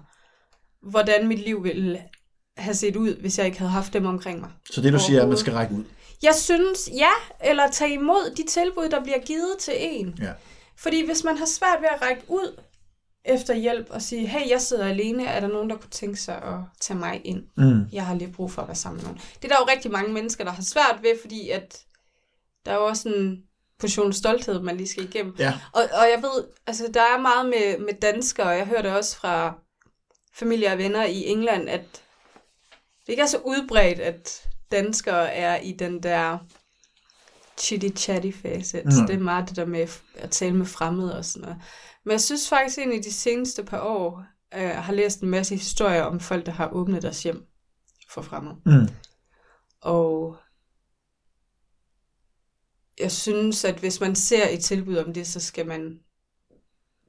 hvordan mit liv ville have set ud, hvis jeg ikke havde haft dem omkring mig. Så det du siger er, at man skal række ud. Jeg synes, ja, eller tage imod de tilbud, der bliver givet til en. Ja. Fordi hvis man har svært ved at række ud efter hjælp og sige, hey, jeg sidder alene, er der nogen, der kunne tænke sig at tage mig ind? Mm. Jeg har lige brug for at være sammen med nogen. Det er der jo rigtig mange mennesker, der har svært ved, fordi at der er jo også en portion stolthed, man lige skal igennem. Ja. Og, og jeg ved, altså der er meget med, med danskere, og jeg hører det også fra familie og venner i England, at det ikke er så udbredt, at danskere er i den der chitty-chatty fase. Mm. Så det er meget det der med at tale med fremmede og sådan noget. Men jeg synes faktisk, i de seneste par år øh, har læst en masse historier om folk, der har åbnet deres hjem for fremmede. Mm. Og jeg synes, at hvis man ser et tilbud om det, så skal man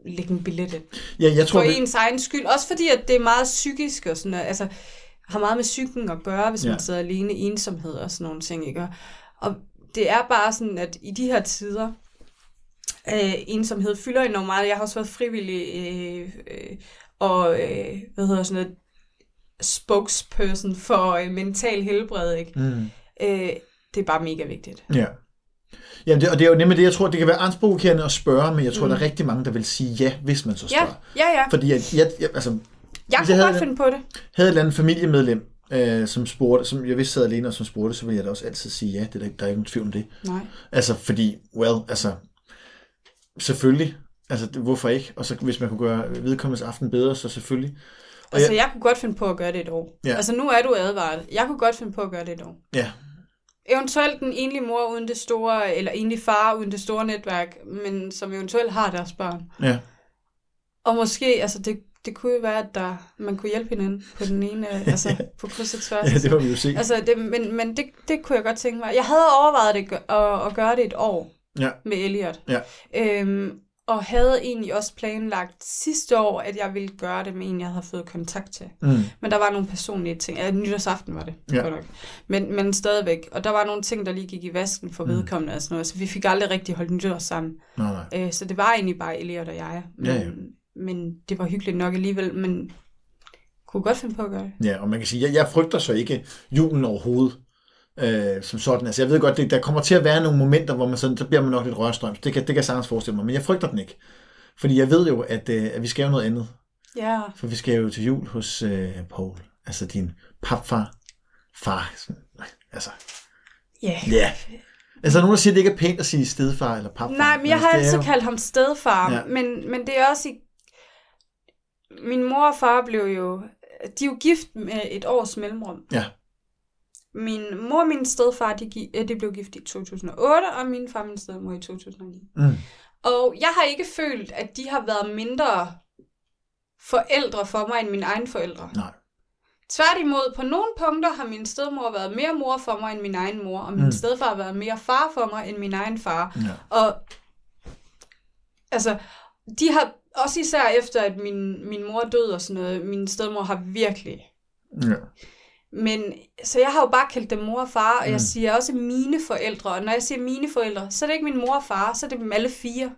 lægge en billet ind. Ja, jeg tror, For vi- ens egen skyld. Også fordi, at det er meget psykisk og sådan noget. Altså, har meget med psyken at gøre, hvis Ja. man sidder alene, ensomhed og sådan nogle ting, ikke? Og det er bare sådan, at i de her tider, øh, ensomhed fylder enormt meget. Jeg har også været frivillig øh, øh, og, øh, hvad hedder sådan noget, spokesperson for øh, mental helbred, ikke? Mm. Øh, det er bare mega vigtigt. Ja. Jamen, det, og det er jo nemlig det, jeg tror, det kan være angstprovokerende at spørge, men jeg tror, Mm. der er rigtig mange, der vil sige ja, hvis man så Ja, spørger. ja, ja. Fordi jeg, jeg, jeg, altså, Jeg kunne jeg godt finde på det. havde et eller andet familiemedlem, øh, som spurgte, som jeg vidste sad alene og som spurgte, så ville jeg da også altid sige ja, det er der, der er ikke nogen tvivl om det. Nej. Altså, fordi, well, altså, selvfølgelig, altså, hvorfor ikke? Og så hvis man kunne gøre vedkommendes aften bedre, så selvfølgelig. Og Altså, jeg, jeg kunne godt finde på at gøre det et år. Ja. Altså, nu er du advaret. Jeg kunne godt finde på at gøre det et år. ja, eventuelt den enlige mor uden det store, eller enlig far uden det store netværk, men som eventuelt har deres børn. Ja. Og måske, altså det, det kunne jo være, at der, man kunne hjælpe hinanden på den ene, altså på kryds og tværs. ja, det må vi jo se. Altså, det, men, men det, det kunne jeg godt tænke mig. Jeg havde overvejet det, at, at gøre det et år Ja. med Elliot. Ja. Øhm, og havde egentlig også planlagt sidste år, at jeg ville gøre det med en, jeg havde fået kontakt til. Mm. Men der var nogle personlige ting. Ja, nytårsaften var det, Ja. godt nok. Men, men stadigvæk. Og der var nogle ting, der lige gik i vasken for Mm. vedkommende og sådan noget. Så vi fik aldrig rigtig holdt nytår sammen. Nej, nej. Øh, så det var egentlig bare Elliot og jeg. Men, Ja, ja. men det var hyggeligt nok alligevel. Men kunne godt finde på at gøre det. Ja, og man kan sige, jeg, jeg frygter så ikke julen overhovedet. Øh, som sådan. Altså, jeg ved godt, det, der kommer til at være nogle momenter, hvor man sådan, så bliver man nok lidt rørstrøm. Det kan, det kan jeg sagtens forestille mig, men jeg frygter den ikke. Fordi jeg ved jo, at, øh, at vi skal jo noget andet. Ja, For vi skal jo til jul hos øh, Paul. Altså din papfar. Far. sådan, Altså, ja. ja. Altså, der er nogen, der siger, at det ikke er pænt at sige stedfar eller papfar. Nej, men jeg altså, har altid jo- kaldt ham stedfar, ja. men, men det er også i... Min mor og far blev jo... De er jo gift med et års mellemrum. Ja. Min mor og min stedfar, de, øh, de blev gift i 2008, og min far og min stedmor i 2009. Mm. Og jeg har ikke følt, at de har været mindre forældre for mig end mine egne forældre. Nej. Tværtimod, på nogle punkter har min stedmor været mere mor for mig end min egen mor, og min mm. stedfar har været mere far for mig end min egen far. Ja. Og altså, de har også især efter, at min, min mor døde og sådan noget, min stedmor har virkelig... Ja. Men, så jeg har jo bare kaldt dem mor og far, og Mm. jeg siger også mine forældre. Og når jeg siger mine forældre, så er det ikke min mor og far, så er det dem alle fire.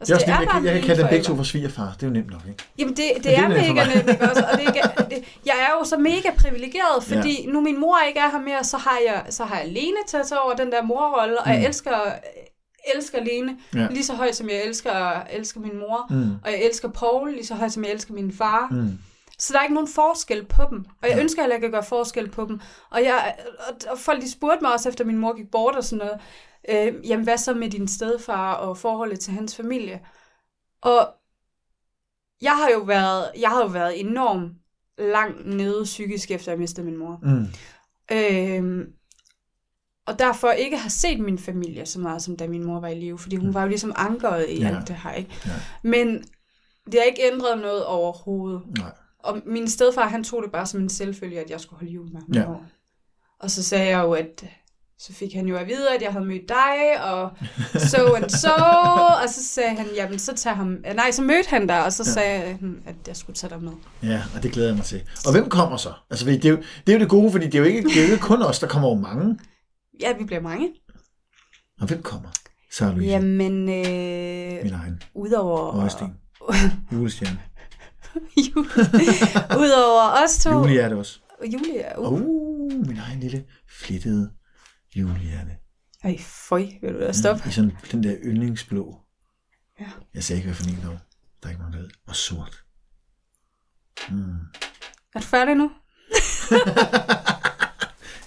Det er også nemt, jeg, kan- jeg kan kalde dem begge to for svigerfar. Det er jo nemt nok, ikke? Jamen, det, det, det er er mega nemt, ikke også? Og det er det, jeg er jo så mega privilegeret, fordi ja. nu min mor ikke er her mere, så har jeg, så har jeg Lene til at tage over den der morrolle, og Mm. jeg elsker, elsker Lene Ja. lige så højt, som jeg elsker, elsker min mor. Mm. Og jeg elsker Paul lige så højt, som jeg elsker min far. Mm. Så der er ikke nogen forskel på dem. Og jeg Ja. ønsker heller ikke at gøre forskel på dem. Og, jeg, og, og folk de spurgte mig også, efter min mor gik bort og sådan noget, øh, jamen hvad så med din stedfar og forholdet til hans familie? Og jeg har jo været, jeg har jo været enormt langt nede psykisk, efter jeg mistede min mor. Mm. Øhm, og derfor ikke har set min familie så meget, som da min mor var i live, fordi hun var jo ligesom ankeret i ja. alt det her, ikke? Ja. Men det har ikke ændret noget overhovedet. Nej. Og min stedfar, han tog det bare som en selvfølge, at jeg skulle holde jul med ham. Ja. Og så sagde jeg jo, at så fik han jo at vide, at jeg havde mødt dig, og so and so, og så sagde han, jamen så tag ham, nej, så mødte han dig, og så Ja. sagde han, at jeg skulle tage dig med. Ja, og det glæder jeg mig til. Og hvem kommer så? Altså, det er jo det, er jo det gode, fordi det er jo ikke, det er jo ikke kun os, der kommer over mange. Ja, vi bliver mange. Og hvem kommer? Sarah Louise, Jamen, øh, min egen. udover... Øjesten. Julestjerne. Udover os to... Julie er det også. Julia. Uh. Uh, min egen lille flittede julehjerte. Ej, føj, vil du da stoppe? I sådan den der yndlingsblå. Ja. Jeg sagde ikke, hvad for en dog. Der er ikke nogen, der ved. Og sort. Mm. Er du færdig nu?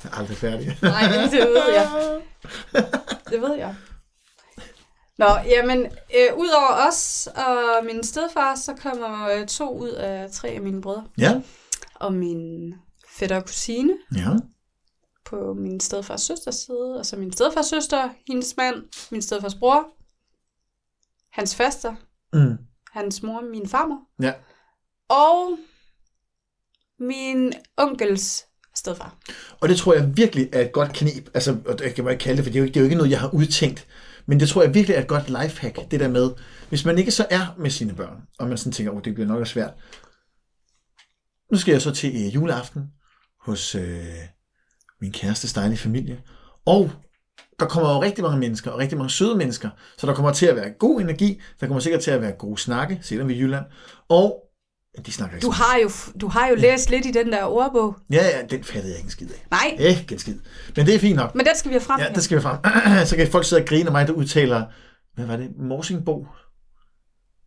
Jeg er aldrig færdig. Nej, det ved jeg. Det ved jeg. Nå, jamen, øh, udover os og min stedfar, så kommer øh, to ud af tre af mine brødre. Ja, Og min fætter og kusine ja. på min stedfars søsters side. Og så min stedfars søster, hendes mand, min stedfars bror, hans faster, Mm. hans mor, min farmor. Ja. Og min onkels stedfar. Og det tror jeg virkelig er et godt knep. Altså, og det kan ikke kalde det, for det er, jo ikke, det er jo ikke noget, jeg har udtænkt. Men det tror jeg virkelig er et godt lifehack, det der med, hvis man ikke så er med sine børn, og man sådan tænker, oh, det bliver nok svært. Nu skal jeg så til øh, juleaften hos øh, min kæreste dejlige familie. Og der kommer jo rigtig mange mennesker, og rigtig mange søde mennesker, så der kommer til at være god energi, der kommer sikkert til at være gode snakke, selvom vi er i Jylland, og de snakker ikke Du har jo, du har jo læst lidt i den der ordbog. Ja, ja, den fattede jeg ikke en skid af. Nej, Ikke en skid. Men det er fint nok. men den skal vi have frem. Ja, det skal vi frem. så kan folk sidde og grine af mig, der udtaler, hvad var det? Morsingbo?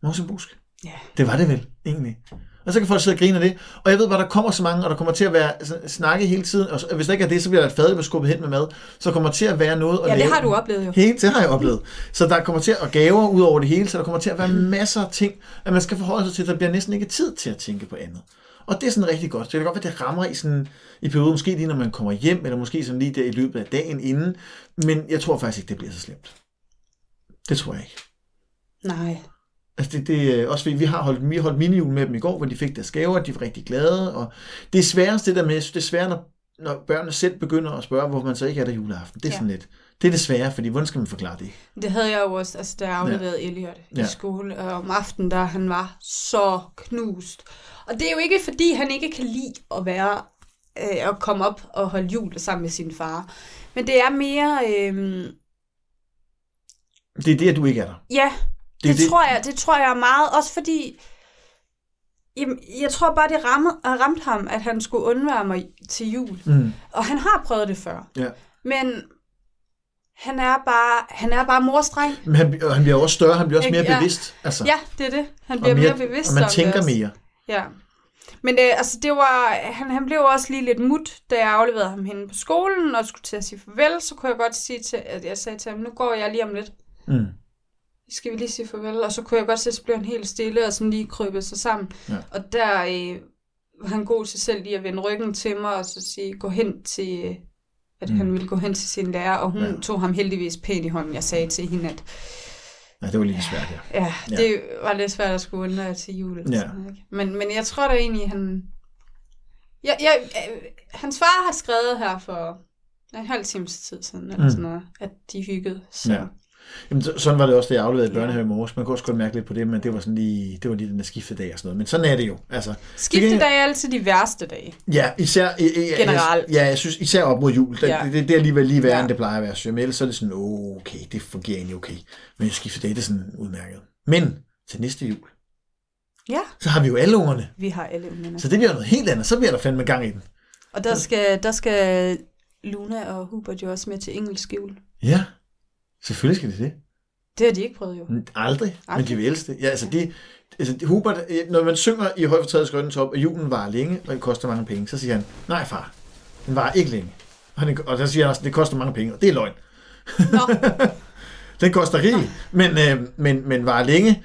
Morsingbosk? Ja. Det var det vel, egentlig. Og så kan folk sidde og grine af det. Og jeg ved bare, der kommer så mange, og der kommer til at være snakke hele tiden. Og hvis der ikke er det, så bliver der et fad, der skubbet hen med mad. Så kommer til at være noget at Ja, det lave. har du oplevet jo. Hele, det har jeg oplevet. Så der kommer til at gaver ud over det hele, så der kommer til at være masser af ting, at man skal forholde sig til. Der bliver næsten ikke tid til at tænke på andet. Og det er sådan rigtig godt. Så det kan godt være, det rammer i sådan i perioden, måske lige når man kommer hjem, eller måske sådan lige der i løbet af dagen inden. Men jeg tror faktisk ikke, det bliver så slemt. Det tror jeg ikke. Nej. Altså det, det er også fordi, vi har holdt, vi har holdt minijul med dem i går, hvor de fik deres gaver, de var rigtig glade, og det er sværest det der med, det er svært, når, når børnene selv begynder at spørge, hvorfor man så ikke er der juleaften. Det er Ja. sådan lidt, det er det svære, fordi hvordan skal man forklare det? Det havde jeg jo også, altså da jeg afleverede ja. Elliot i Ja. skole, og om aftenen, der han var så knust. Og det er jo ikke, fordi han ikke kan lide at være, øh, at komme op og holde jul sammen med sin far. Men det er mere, øh, Det er det, at du ikke er der. ja, Det det, det, tror jeg, det tror jeg meget, også fordi, jamen, jeg tror bare, det ramte, ramte ham, at han skulle undvære mig til jul. Mm. Og han har prøvet det før. Ja. Men han er bare, han er bare morstreng. Men han, og han bliver også større, han bliver også mere Ja. bevidst. Altså, Ja, det er det. Han og bliver mere, mere bevidst Og man om tænker det mere. Ja. Men øh, altså, det var, han, han blev også lige lidt mut, da jeg afleverede ham henne på skolen, og skulle til at sige farvel, så kunne jeg godt sige til, at jeg sagde til ham, nu går jeg lige om lidt. Mm. Skal vi lige sige farvel? Og så kunne jeg godt se, at så blev han helt stille, og sådan lige krybet sig sammen. Ja. Og der øh, var han god til selv lige at vende ryggen til mig, og så sige, gå hen til, øh, at Mm. han ville gå hen til sin lærer, og hun Ja. tog ham heldigvis pænt i hånden. Jeg sagde til hende, at Ja, det var lige svært, ja. Ja, Ja. det var lidt svært at skulle undre til jul. Ja. sådan ikke? Men, men jeg tror da egentlig, han... Ja, ja, øh, hans far har skrevet her for en halv times tid siden, eller mm. sådan noget, at de hyggede. Så. Ja. Jamen, så- sådan var det også, da jeg afleverede i børnehave i morges. Man kunne også godt mærke lidt på det, men det var sådan lige, det var lige den der skiftedag og sådan noget. Men sådan er det jo. Altså, Skiftedag er altid de værste dage. ja, især, Generelt. Ja, jeg synes især op mod jul. Det, Ja. det, det, er alligevel lige værre, Ja. end det plejer at være. Så ellers så er det sådan, okay, det fungerer egentlig okay. Men skiftedag, det er sådan udmærket. Men til næste jul, Ja, så har vi jo alle ungerne. vi har alle ungerne. Så det bliver noget helt andet. Så bliver der fandme gang i den. Og der skal, der skal Luna og Hubert jo også med til engelsk jul. Ja, selvfølgelig skal det det. Det har de ikke prøvet jo. Aldrig, Aldrig. men de vil elske det. Ja, altså de, altså de- Hubert, øh, når man synger i Højfortrædets Grønne Top, at julen varer længe, og det koster mange penge, så siger han, nej far, den varer ikke længe. Og, han, og så siger han også, det koster mange penge, og det er løgn. Nå, Den koster rig, men, øh, men, men varer længe,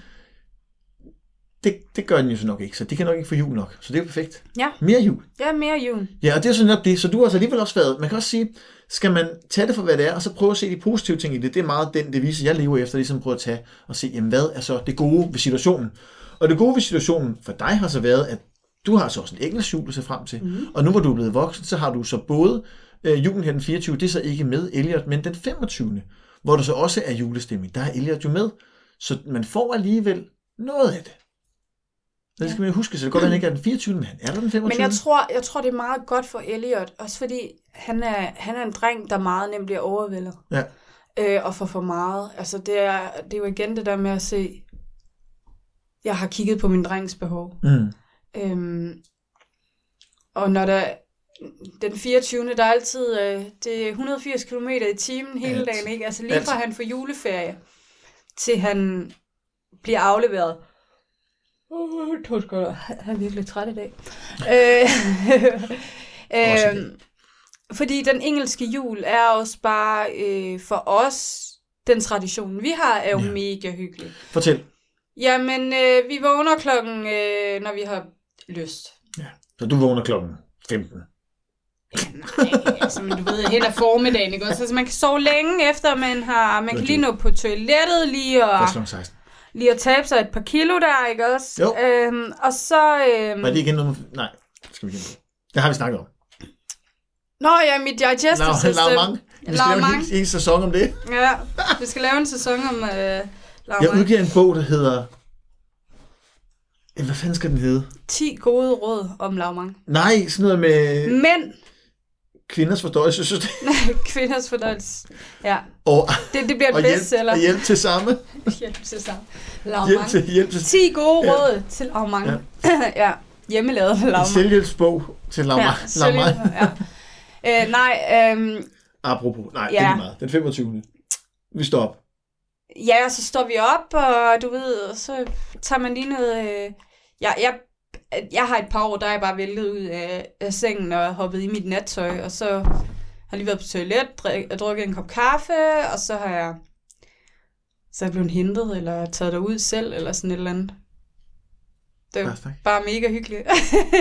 det, det gør den jo så nok ikke, så de kan nok ikke få jul nok. Så det er jo perfekt. Ja. Mere jul. ja, mere jul. Ja, og det er sådan nok det. Så du har altså alligevel også været, man kan også sige, skal man tage det for, hvad det er, og så prøve at se de positive ting i det. Det er meget den devise, jeg lever efter, ligesom prøve at tage og se, jamen, hvad er så det gode ved situationen. Og det gode ved situationen for dig har så været, at du har så også en engelsk jul at se frem til. Mm. Og nu hvor du er blevet voksen, så har du så både øh, julen her den 24, det er så ikke med Elliot, men den 25. Hvor der så også er julestemning. Der er Elliot jo med. Så man får alligevel noget af det. Det skal man jo huske, så det være, at han ikke er den 24, men han er der den 25. Men jeg tror, jeg tror, det er meget godt for Elliot, også fordi han er, han er en dreng, der meget nemt bliver overvældet. Ja. Øh, og får for meget. Altså, det er, det er jo igen det der med at se, jeg har kigget på min drengs behov. Mm. Øhm, og når der, den 24. der er altid, øh, det er 180 km i timen hele Alt. dagen, ikke? Altså lige Alt. fra han får juleferie, til han bliver afleveret. Uh, to sekunder. Han er virkelig træt i dag. øh, øh, fordi den engelske jul er også bare øh, for os, den tradition vi har, er jo Ja. ja. mega hyggelig. Fortæl. Jamen, øh, vi vågner klokken, øh, når vi har lyst. Så du vågner klokken 15. Nej, altså, men du ved, hen ad formiddagen, ikke også? Altså, man kan sove længe efter, man har, man kan lige nå på toilettet, lige at, Først klokken 16. lige at tabe sig et par kilo der, ikke også? Jo. Øhm, og så... Øhm, Var det igen noget. Nej, det skal vi på. Det har vi snakket om. Nå ja, mit digestive Lav, system. lav mange. Vi skal lave en hel, hel sæson om det. Ja, vi skal lave en sæson om øh, Jeg lavmang. udgiver en bog, der hedder... Hvad fanden skal den hedde? 10 gode råd om lavmang. Nej, sådan noget med Men, kvinders fordøjelsessystem. kvinders fordøjelse. Ja, Og, det, det bliver og, hjælp, bestseller. og hjælp til samme. Hjælp til. Hjælp Lavmang. til, hjælp til 10 gode Ja. råd til lavmang. Ja. ja, hjemmelavet lavmang. selvhjælpsbog til Lavmang. Ja, Lavmang. ja. Øh, nej, øhm, Apropos. Nej, det er Ja. meget. Den 25. Vi står op. ja, så står vi op, og du ved, så tager man lige noget... Øh, jeg, jeg, jeg har et par år, der er jeg bare væltet ud af, af sengen og hoppet i mit nattøj, og så har lige været på toilet, drik, drukket en kop kaffe, og så har jeg så er jeg blevet hentet, eller taget derud selv, eller sådan et eller andet. Det er Bare snak. bare mega hyggeligt.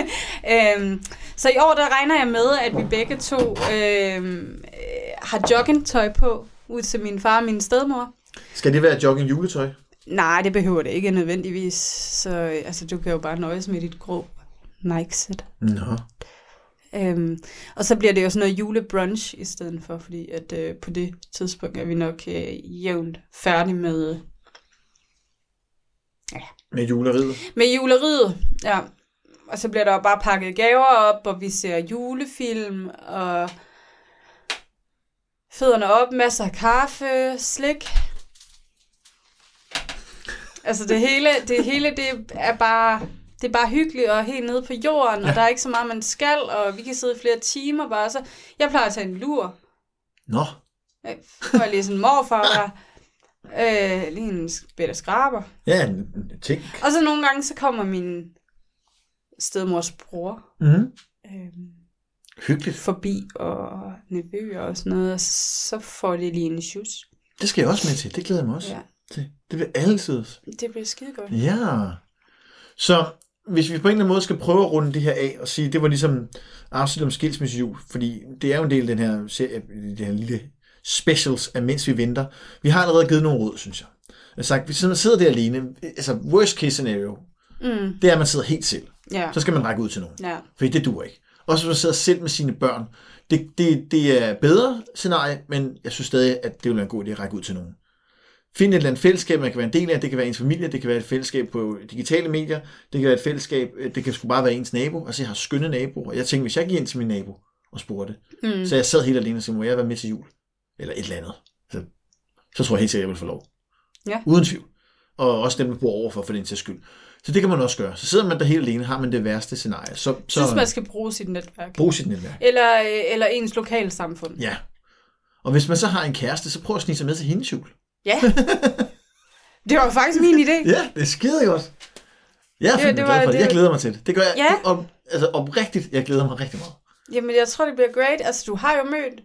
øhm, så i år, der regner jeg med, at vi begge to øhm, øh, har joggingtøj på ud til min far og min stedmor. Skal det være jogging juletøj? Nej, det behøver det ikke nødvendigvis. Så øh, altså, du kan jo bare nøjes med dit grå Nike-sæt. Nå. Øhm, og så bliver det jo sådan noget julebrunch i stedet for, fordi at øh, på det tidspunkt er vi nok øh, jævnt færdige med, Med juleriet. med juleriet. Ja. Og så bliver der bare pakket gaver op, og vi ser julefilm, og fødderne op, masser af kaffe, slik. Altså det hele, det hele det er bare det er bare hyggeligt og helt nede på jorden, ja. og der er ikke så meget, man skal, og vi kan sidde i flere timer bare. Så jeg plejer at tage en lur. Nå. Jeg får lige sådan en morfar der. Øh, lige en bedre skraber. Ja, en ting. Og så nogle gange, så kommer min stedmors bror Mm. øh, Hyggeligt. forbi, og nevøer og sådan noget, og så får de lige en sjus. Det skal jeg også med til. Det glæder jeg mig også Ja, til. Det bliver altid. det bliver skide godt. Ja. Så hvis vi på en eller anden måde skal prøve at runde det her af og sige, det var ligesom afsnit om skilsmissejul, fordi det er jo en del af den her serie, det her lille specials af Mens vi venter. Vi har allerede givet nogle råd, synes jeg. Jeg har sagt, hvis man sidder der alene, altså worst case scenario, Mm, det er, at man sidder helt selv. ja, Så skal man række ud til nogen. ja, Fordi det duer ikke. Også hvis man sidder selv med sine børn. Det, det, det er bedre scenarie, men jeg synes stadig, at det vil være en god idé at række ud til nogen. Find et eller andet fællesskab, man kan være en del af. Det kan være ens familie, det kan være et fællesskab på digitale medier, det kan være et fællesskab, øh, det kan sgu bare være ens nabo. Altså jeg har skønne naboer. Jeg tænkte, hvis jeg gik ind til min nabo og spurgte, mm, så jeg sad helt alene og sagde, må jeg være med til jul? Eller et eller andet. Så, så tror jeg helt sikkert, jeg vil få lov. Ja. Uden tvivl. Og også dem, der bor overfor, for den til skyld. Så det kan man også gøre. Så sidder man der helt alene, har man det værste scenarie. Så, så Jeg synes, man skal bruge sit netværk. brug sit netværk. Eller, øh, eller ens lokalsamfund. Ja. Og hvis man så har en kæreste, så prøv at snige sig med til hendes jul. Ja. Det var faktisk min idé. Ja, det er skide godt. Jeg er Det- det glad var- for det. Jeg glæder mig til det. Det gør jeg. Ja. Om, altså oprigtigt, jeg glæder mig rigtig meget. Jamen, jeg tror, det bliver great. Altså, du har jo mødt...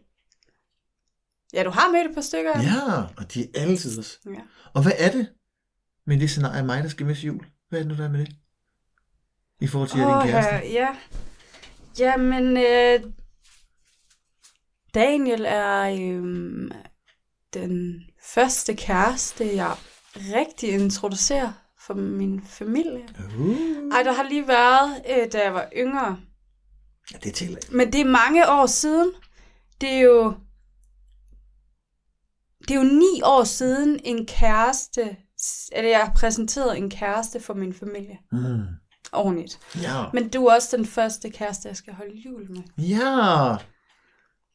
Ja, du har mødt et par stykker. Ja, og de er altid også. ja. Og hvad er det med det scenarie af mig, der skal med til jul? Hvad er det nu, der er med det? I forhold til, at Åh, din kæreste? ja. ja. Jamen, øh, Daniel er øh, den første kæreste, jeg rigtig introducerer for min familie. Uh. Ej, der har lige været, øh, da jeg var yngre. Ja, det tæller ikke. Men det er mange år siden. Det er jo... Det er jo ni år siden en kæreste, eller jeg har præsenteret en kæreste for min familie. Mm. Ordentligt. Ja. Men du er også den første kæreste, jeg skal holde jul med. Ja.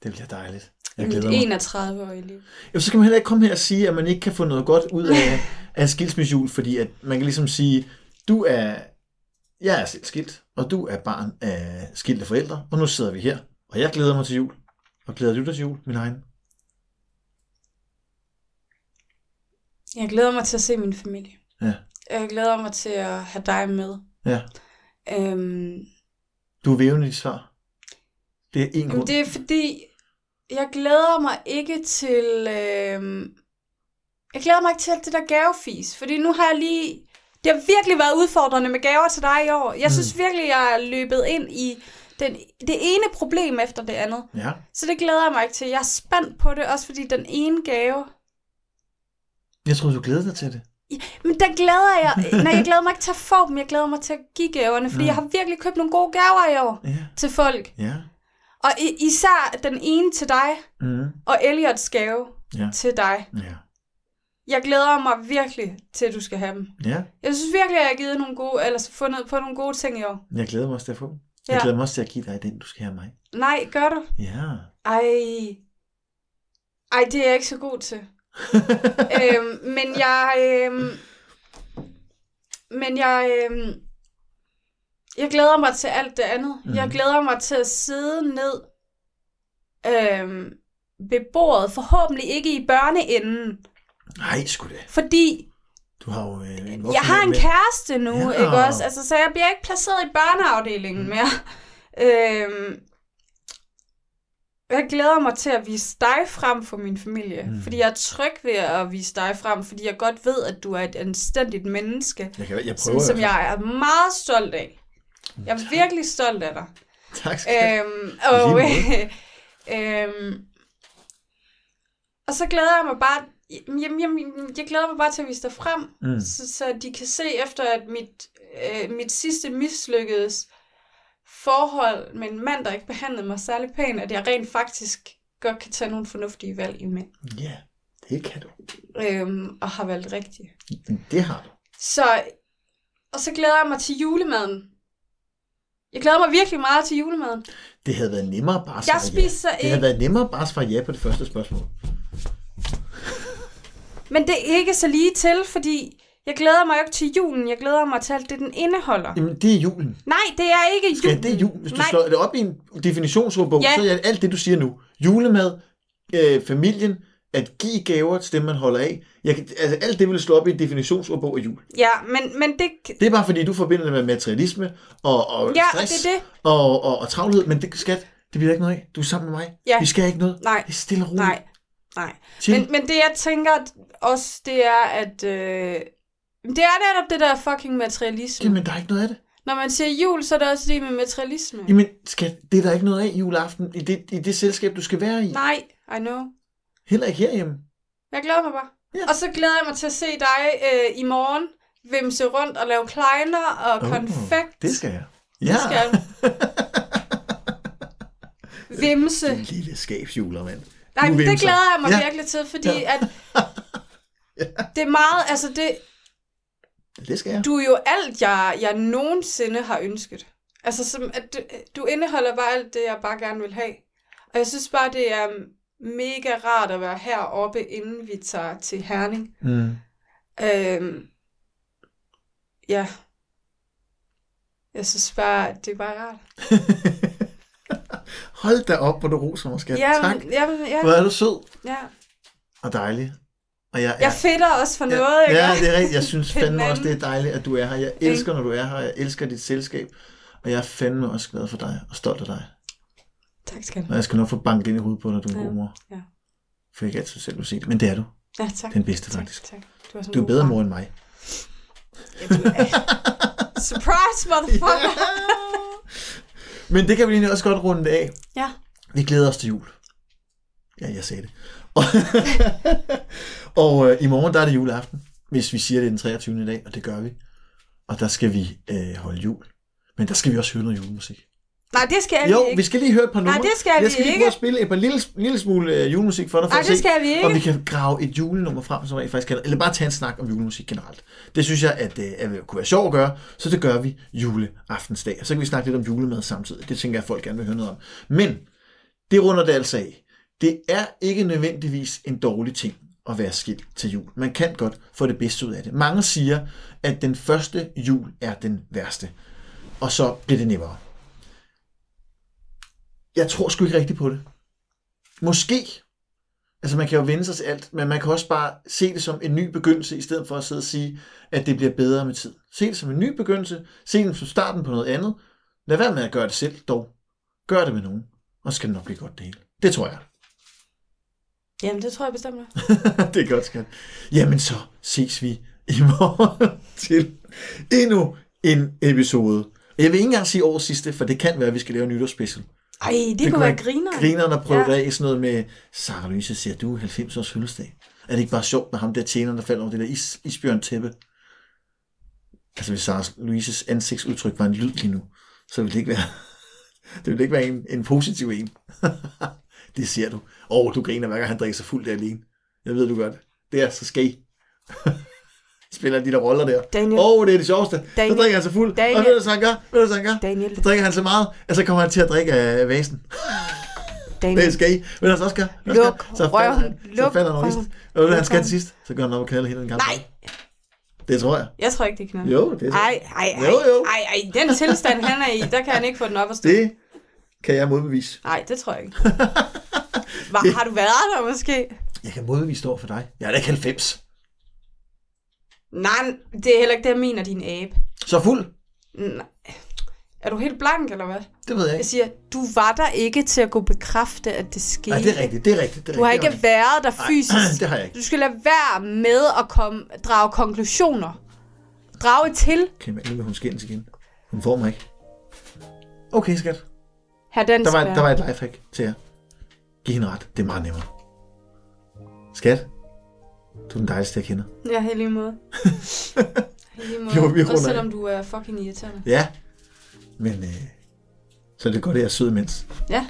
Det bliver dejligt. Jeg glæder mig. 31 år i liv. Ja, så skal man heller ikke komme her og sige, at man ikke kan få noget godt ud af, af en skilsmissejul, fordi at man kan ligesom sige, du er, jeg er selv skilt, og du er barn af skilte forældre, og nu sidder vi her, og jeg glæder mig til jul. Og glæder du dig til jul, min egen? Jeg glæder mig til at se min familie. Ja. Jeg glæder mig til at have dig med. Ja. Øhm, Du er vævende i svar. Det er en grund. det er fordi, jeg glæder mig ikke til... Øh, jeg glæder mig ikke til alt det der gavefis, fordi nu har jeg lige... Det har virkelig været udfordrende med gaver til dig i år. Jeg synes virkelig, jeg er løbet ind i den, det ene problem efter det andet. Ja. Så det glæder jeg mig ikke til. Jeg er spændt på det, også fordi den ene gave... Jeg troede, du glæder dig til det. Men der glæder jeg... Nej, jeg glæder mig ikke til at få dem. Jeg glæder mig til at give gaverne, fordi Nå. jeg har virkelig købt nogle gode gaver i år Ja. til folk. Ja. Og i- især den ene til dig, Mm. og Elliots gave Ja. til dig. Ja. Jeg glæder mig virkelig til, at du skal have dem. Ja. Jeg synes virkelig, at jeg har givet nogle gode, eller fundet på nogle gode ting i år. Jeg glæder mig også til at få den. Jeg Ja. glæder mig også til at give dig den, du skal have mig. Nej, gør du? Ja. Ej. Ej, det er jeg ikke så god til. øhm, men jeg... Øhm, men jeg... Øhm, jeg glæder mig til alt det andet. Mm. Jeg Mhm. glæder mig til at sidde ned øhm, ved bordet. Forhåbentlig ikke i børneenden. Nej, sgu da. Fordi Du har jo øh, en jeg har en med. kæreste nu, Ja. ikke også? Altså, så jeg bliver ikke placeret i børneafdelingen Mm. mere. Øhm, jeg glæder mig til at vise dig frem for min familie. Mm. Fordi jeg er tryg ved at vise dig frem, fordi jeg godt ved, at du er et anstændigt menneske, Jeg, kan, jeg som, prøver. som jeg er meget stolt af. Jeg er virkelig stolt af dig. Tak skal du have. Øhm, og, øhm, og så glæder jeg mig bare, jamen, jamen, jeg glæder mig bare til at vise dig frem, Mm. så, så de kan se efter, at mit, øh, mit sidste mislykkedes forhold med en mand, der ikke behandlede mig særlig pænt, at jeg rent faktisk godt kan tage nogle fornuftige valg i mænd. Ja, det kan du. Øhm, og har valgt rigtigt. Det har du. Så, og så glæder jeg mig til julemaden. Jeg glæder mig virkelig meget til julemaden. Det havde været nemmere bare at Jeg svare ja. spiser Det havde ikke, været nemmere bare at svare ja på det første spørgsmål. men det er ikke så lige til, fordi jeg glæder mig jo ikke til julen. Jeg glæder mig til alt det, den indeholder. Jamen, det er julen. Nej, det er ikke Skal julen. det er jul? Hvis du Nej, slår det op i en definitionsordbog, Ja. så er alt det, du siger nu. Julemad, øh, familien, at give gaver til dem, man holder af. Jeg, kan- altså, alt det vil slå op i en definitionsordbog af jul. Ja, men, men det... Det er bare fordi, du forbinder det med materialisme og, og Ja, og stress det er det. Og, og, og travlhed. Men det, skat, det bliver ikke noget af. Du er sammen med mig. Ja. Vi skal ikke noget. Nej, Det er stille og roligt. nej, nej. Chill. Men, men det, jeg tænker også, det er, at... Øh, det er netop det der fucking materialisme. Jamen, der er ikke noget af det. Når man siger jul, så er det også det med materialisme. Jamen, skat, det er der ikke noget af juleaften i det, i det selskab, du skal være i. Nej, I know. Heller ikke herhjemme. Jeg glæder mig bare. Ja. Og så glæder jeg mig til at se dig øh, i morgen vimse rundt og lave kleiner og Åh, konfekt. Det skal jeg. Det Ja. skal du. Vimse. En lille skabsjuler, mand. Nej, men det glæder jeg mig Ja. ja. virkelig til, fordi ja. at det er meget, altså det, Det skal jeg. du er jo alt, jeg, jeg nogensinde har ønsket. Altså, som, at du, du indeholder bare alt det, jeg bare gerne vil have. Og jeg synes bare, det er mega rart at være heroppe, inden vi tager til Herning. Mm. Øhm, ja. Jeg synes bare, at det er bare rart. Hold da op, hvor du roser mig, skat. Ja, tak. men- ja, Hvor er du sød ja. og dejlig. Og jeg, Jeg fedter også for noget, ikke? Ja, det er rigtigt. Jeg synes fandme også, det er dejligt, at du er her. Jeg elsker, når du er her. Jeg elsker dit selskab. Og jeg er fandme også glad for dig og stolt af dig. Tak skal du Og jeg skal nok få banket ind i hovedet på dig, du er en Ja, god mor. ja. For jeg kan altid selv vil sige det. Men det er du. Ja, tak. Den bedste, tak, faktisk. Tak. Du er, Du er bedre far. mor end mig. Ja, du er. Surprise, motherfucker! Men det kan vi egentlig også godt runde af. Ja. Vi glæder os til jul. Ja, jeg sagde det. Og, og øh, i morgen der er det juleaften, hvis vi siger det er den 23. i dag, og det gør vi. Og der skal vi øh, holde jul. Men der skal vi også høre noget julemusik. Nej, det skal Jo, vi ikke. vi skal lige høre et par numre. Nej, det skal jeg vi skal lige ikke. prøve at spille et par lille, lille smule øh, julemusik for dig, for Nej, at det se, skal vi ikke. om vi kan grave et julenummer frem, som rent faktisk kan, eller bare tage en snak om julemusik generelt. Det synes jeg, at, øh, at kunne være sjovt at gøre, så det gør vi juleaftensdag. Og så kan vi snakke lidt om julemad samtidig. Det tænker jeg, at folk gerne vil høre noget om. Men det runder det altså af. Det er ikke nødvendigvis en dårlig ting at være skilt til jul. Man kan godt få det bedste ud af det. Mange siger, at den første jul er den værste. Og så bliver det nemmere. Jeg tror sgu ikke rigtigt på det. Måske. Altså man kan jo vende sig til alt, men man kan også bare se det som en ny begyndelse, i stedet for at sidde og sige, at det bliver bedre med tid. Se det som en ny begyndelse. Se det som starten på noget andet. Lad være med at gøre det selv, dog. Gør det med nogen, og så skal det nok blive godt det hele. Det tror jeg. Jamen, det tror jeg bestemt. det er godt, skat. Jamen så ses vi i morgen til endnu en episode. Jeg vil ikke engang sige årets sidste, for det kan være, at vi skal lave en nytårsspecial. Ej, det, det kunne være griner. Grineren at prøve Ja. af sådan noget med, Sarah Louise siger, du er 90 års fødselsdag. Er det ikke bare sjovt med ham der tjeneren, der falder over det der is, isbjørn tæppe? Altså hvis Sarah Louises ansigtsudtryk var en lyd lige nu, så ville det ikke være, det ville ikke være en, en positiv en. det ser du. Åh, oh, du griner hver gang han drikker sig fuld der alene. Jeg ved, du gør det. Det er så skæg. Spiller de der roller der. Daniel. Åh, oh, det er det sjoveste. Daniel. Så drikker han sig fuld. Daniel. Og ved du, hvad han gør? Ved du, hvad han gør? Daniel. Så drikker han så meget, at så kommer han til at drikke af vasen. Daniel. Det skal I. Hvad han så skal? Hvad Luk? Så falder røven. han, så Luk falder han over isen. Og ved du, han Luk skal til sidst? Så går han op og kalder hele den gamle. Nej, Det tror jeg. jeg tror ikke, det kan Jo, det er så. Ej, ej, ej, Jo, jo. ej, ej, den tilstand, han er i, der kan han ikke få den op at stå. Det kan jeg modbevise. Nej, det tror jeg ikke. Hva, har du været der måske? Jeg kan modbevise over for dig. Jeg er da ikke 90. Nej, det er heller ikke det, jeg mener, din abe. Så fuld. Nej. Er du helt blank, eller hvad? Det ved jeg Jeg ikke. siger, du var der ikke til at kunne bekræfte, at det skete. Nej, det er rigtigt, det er rigtigt. Det er Du har rigtigt, ikke været der fysisk. det har jeg ikke. Du skal lade være med at komme, drage konklusioner. Drage til. Okay, men nu vil hun skændes igen. Hun får mig ikke. Okay, skat. Her den Der var, der var et lifehack til jer. Giv hende ret. Det er meget nemmere. Skat. Du er den dejligste, jeg kender. Ja, i lige måde. I lige måde. Også selvom du er fucking irriterende. Ja. Men øh, så er det godt, at jeg er sød imens. Ja.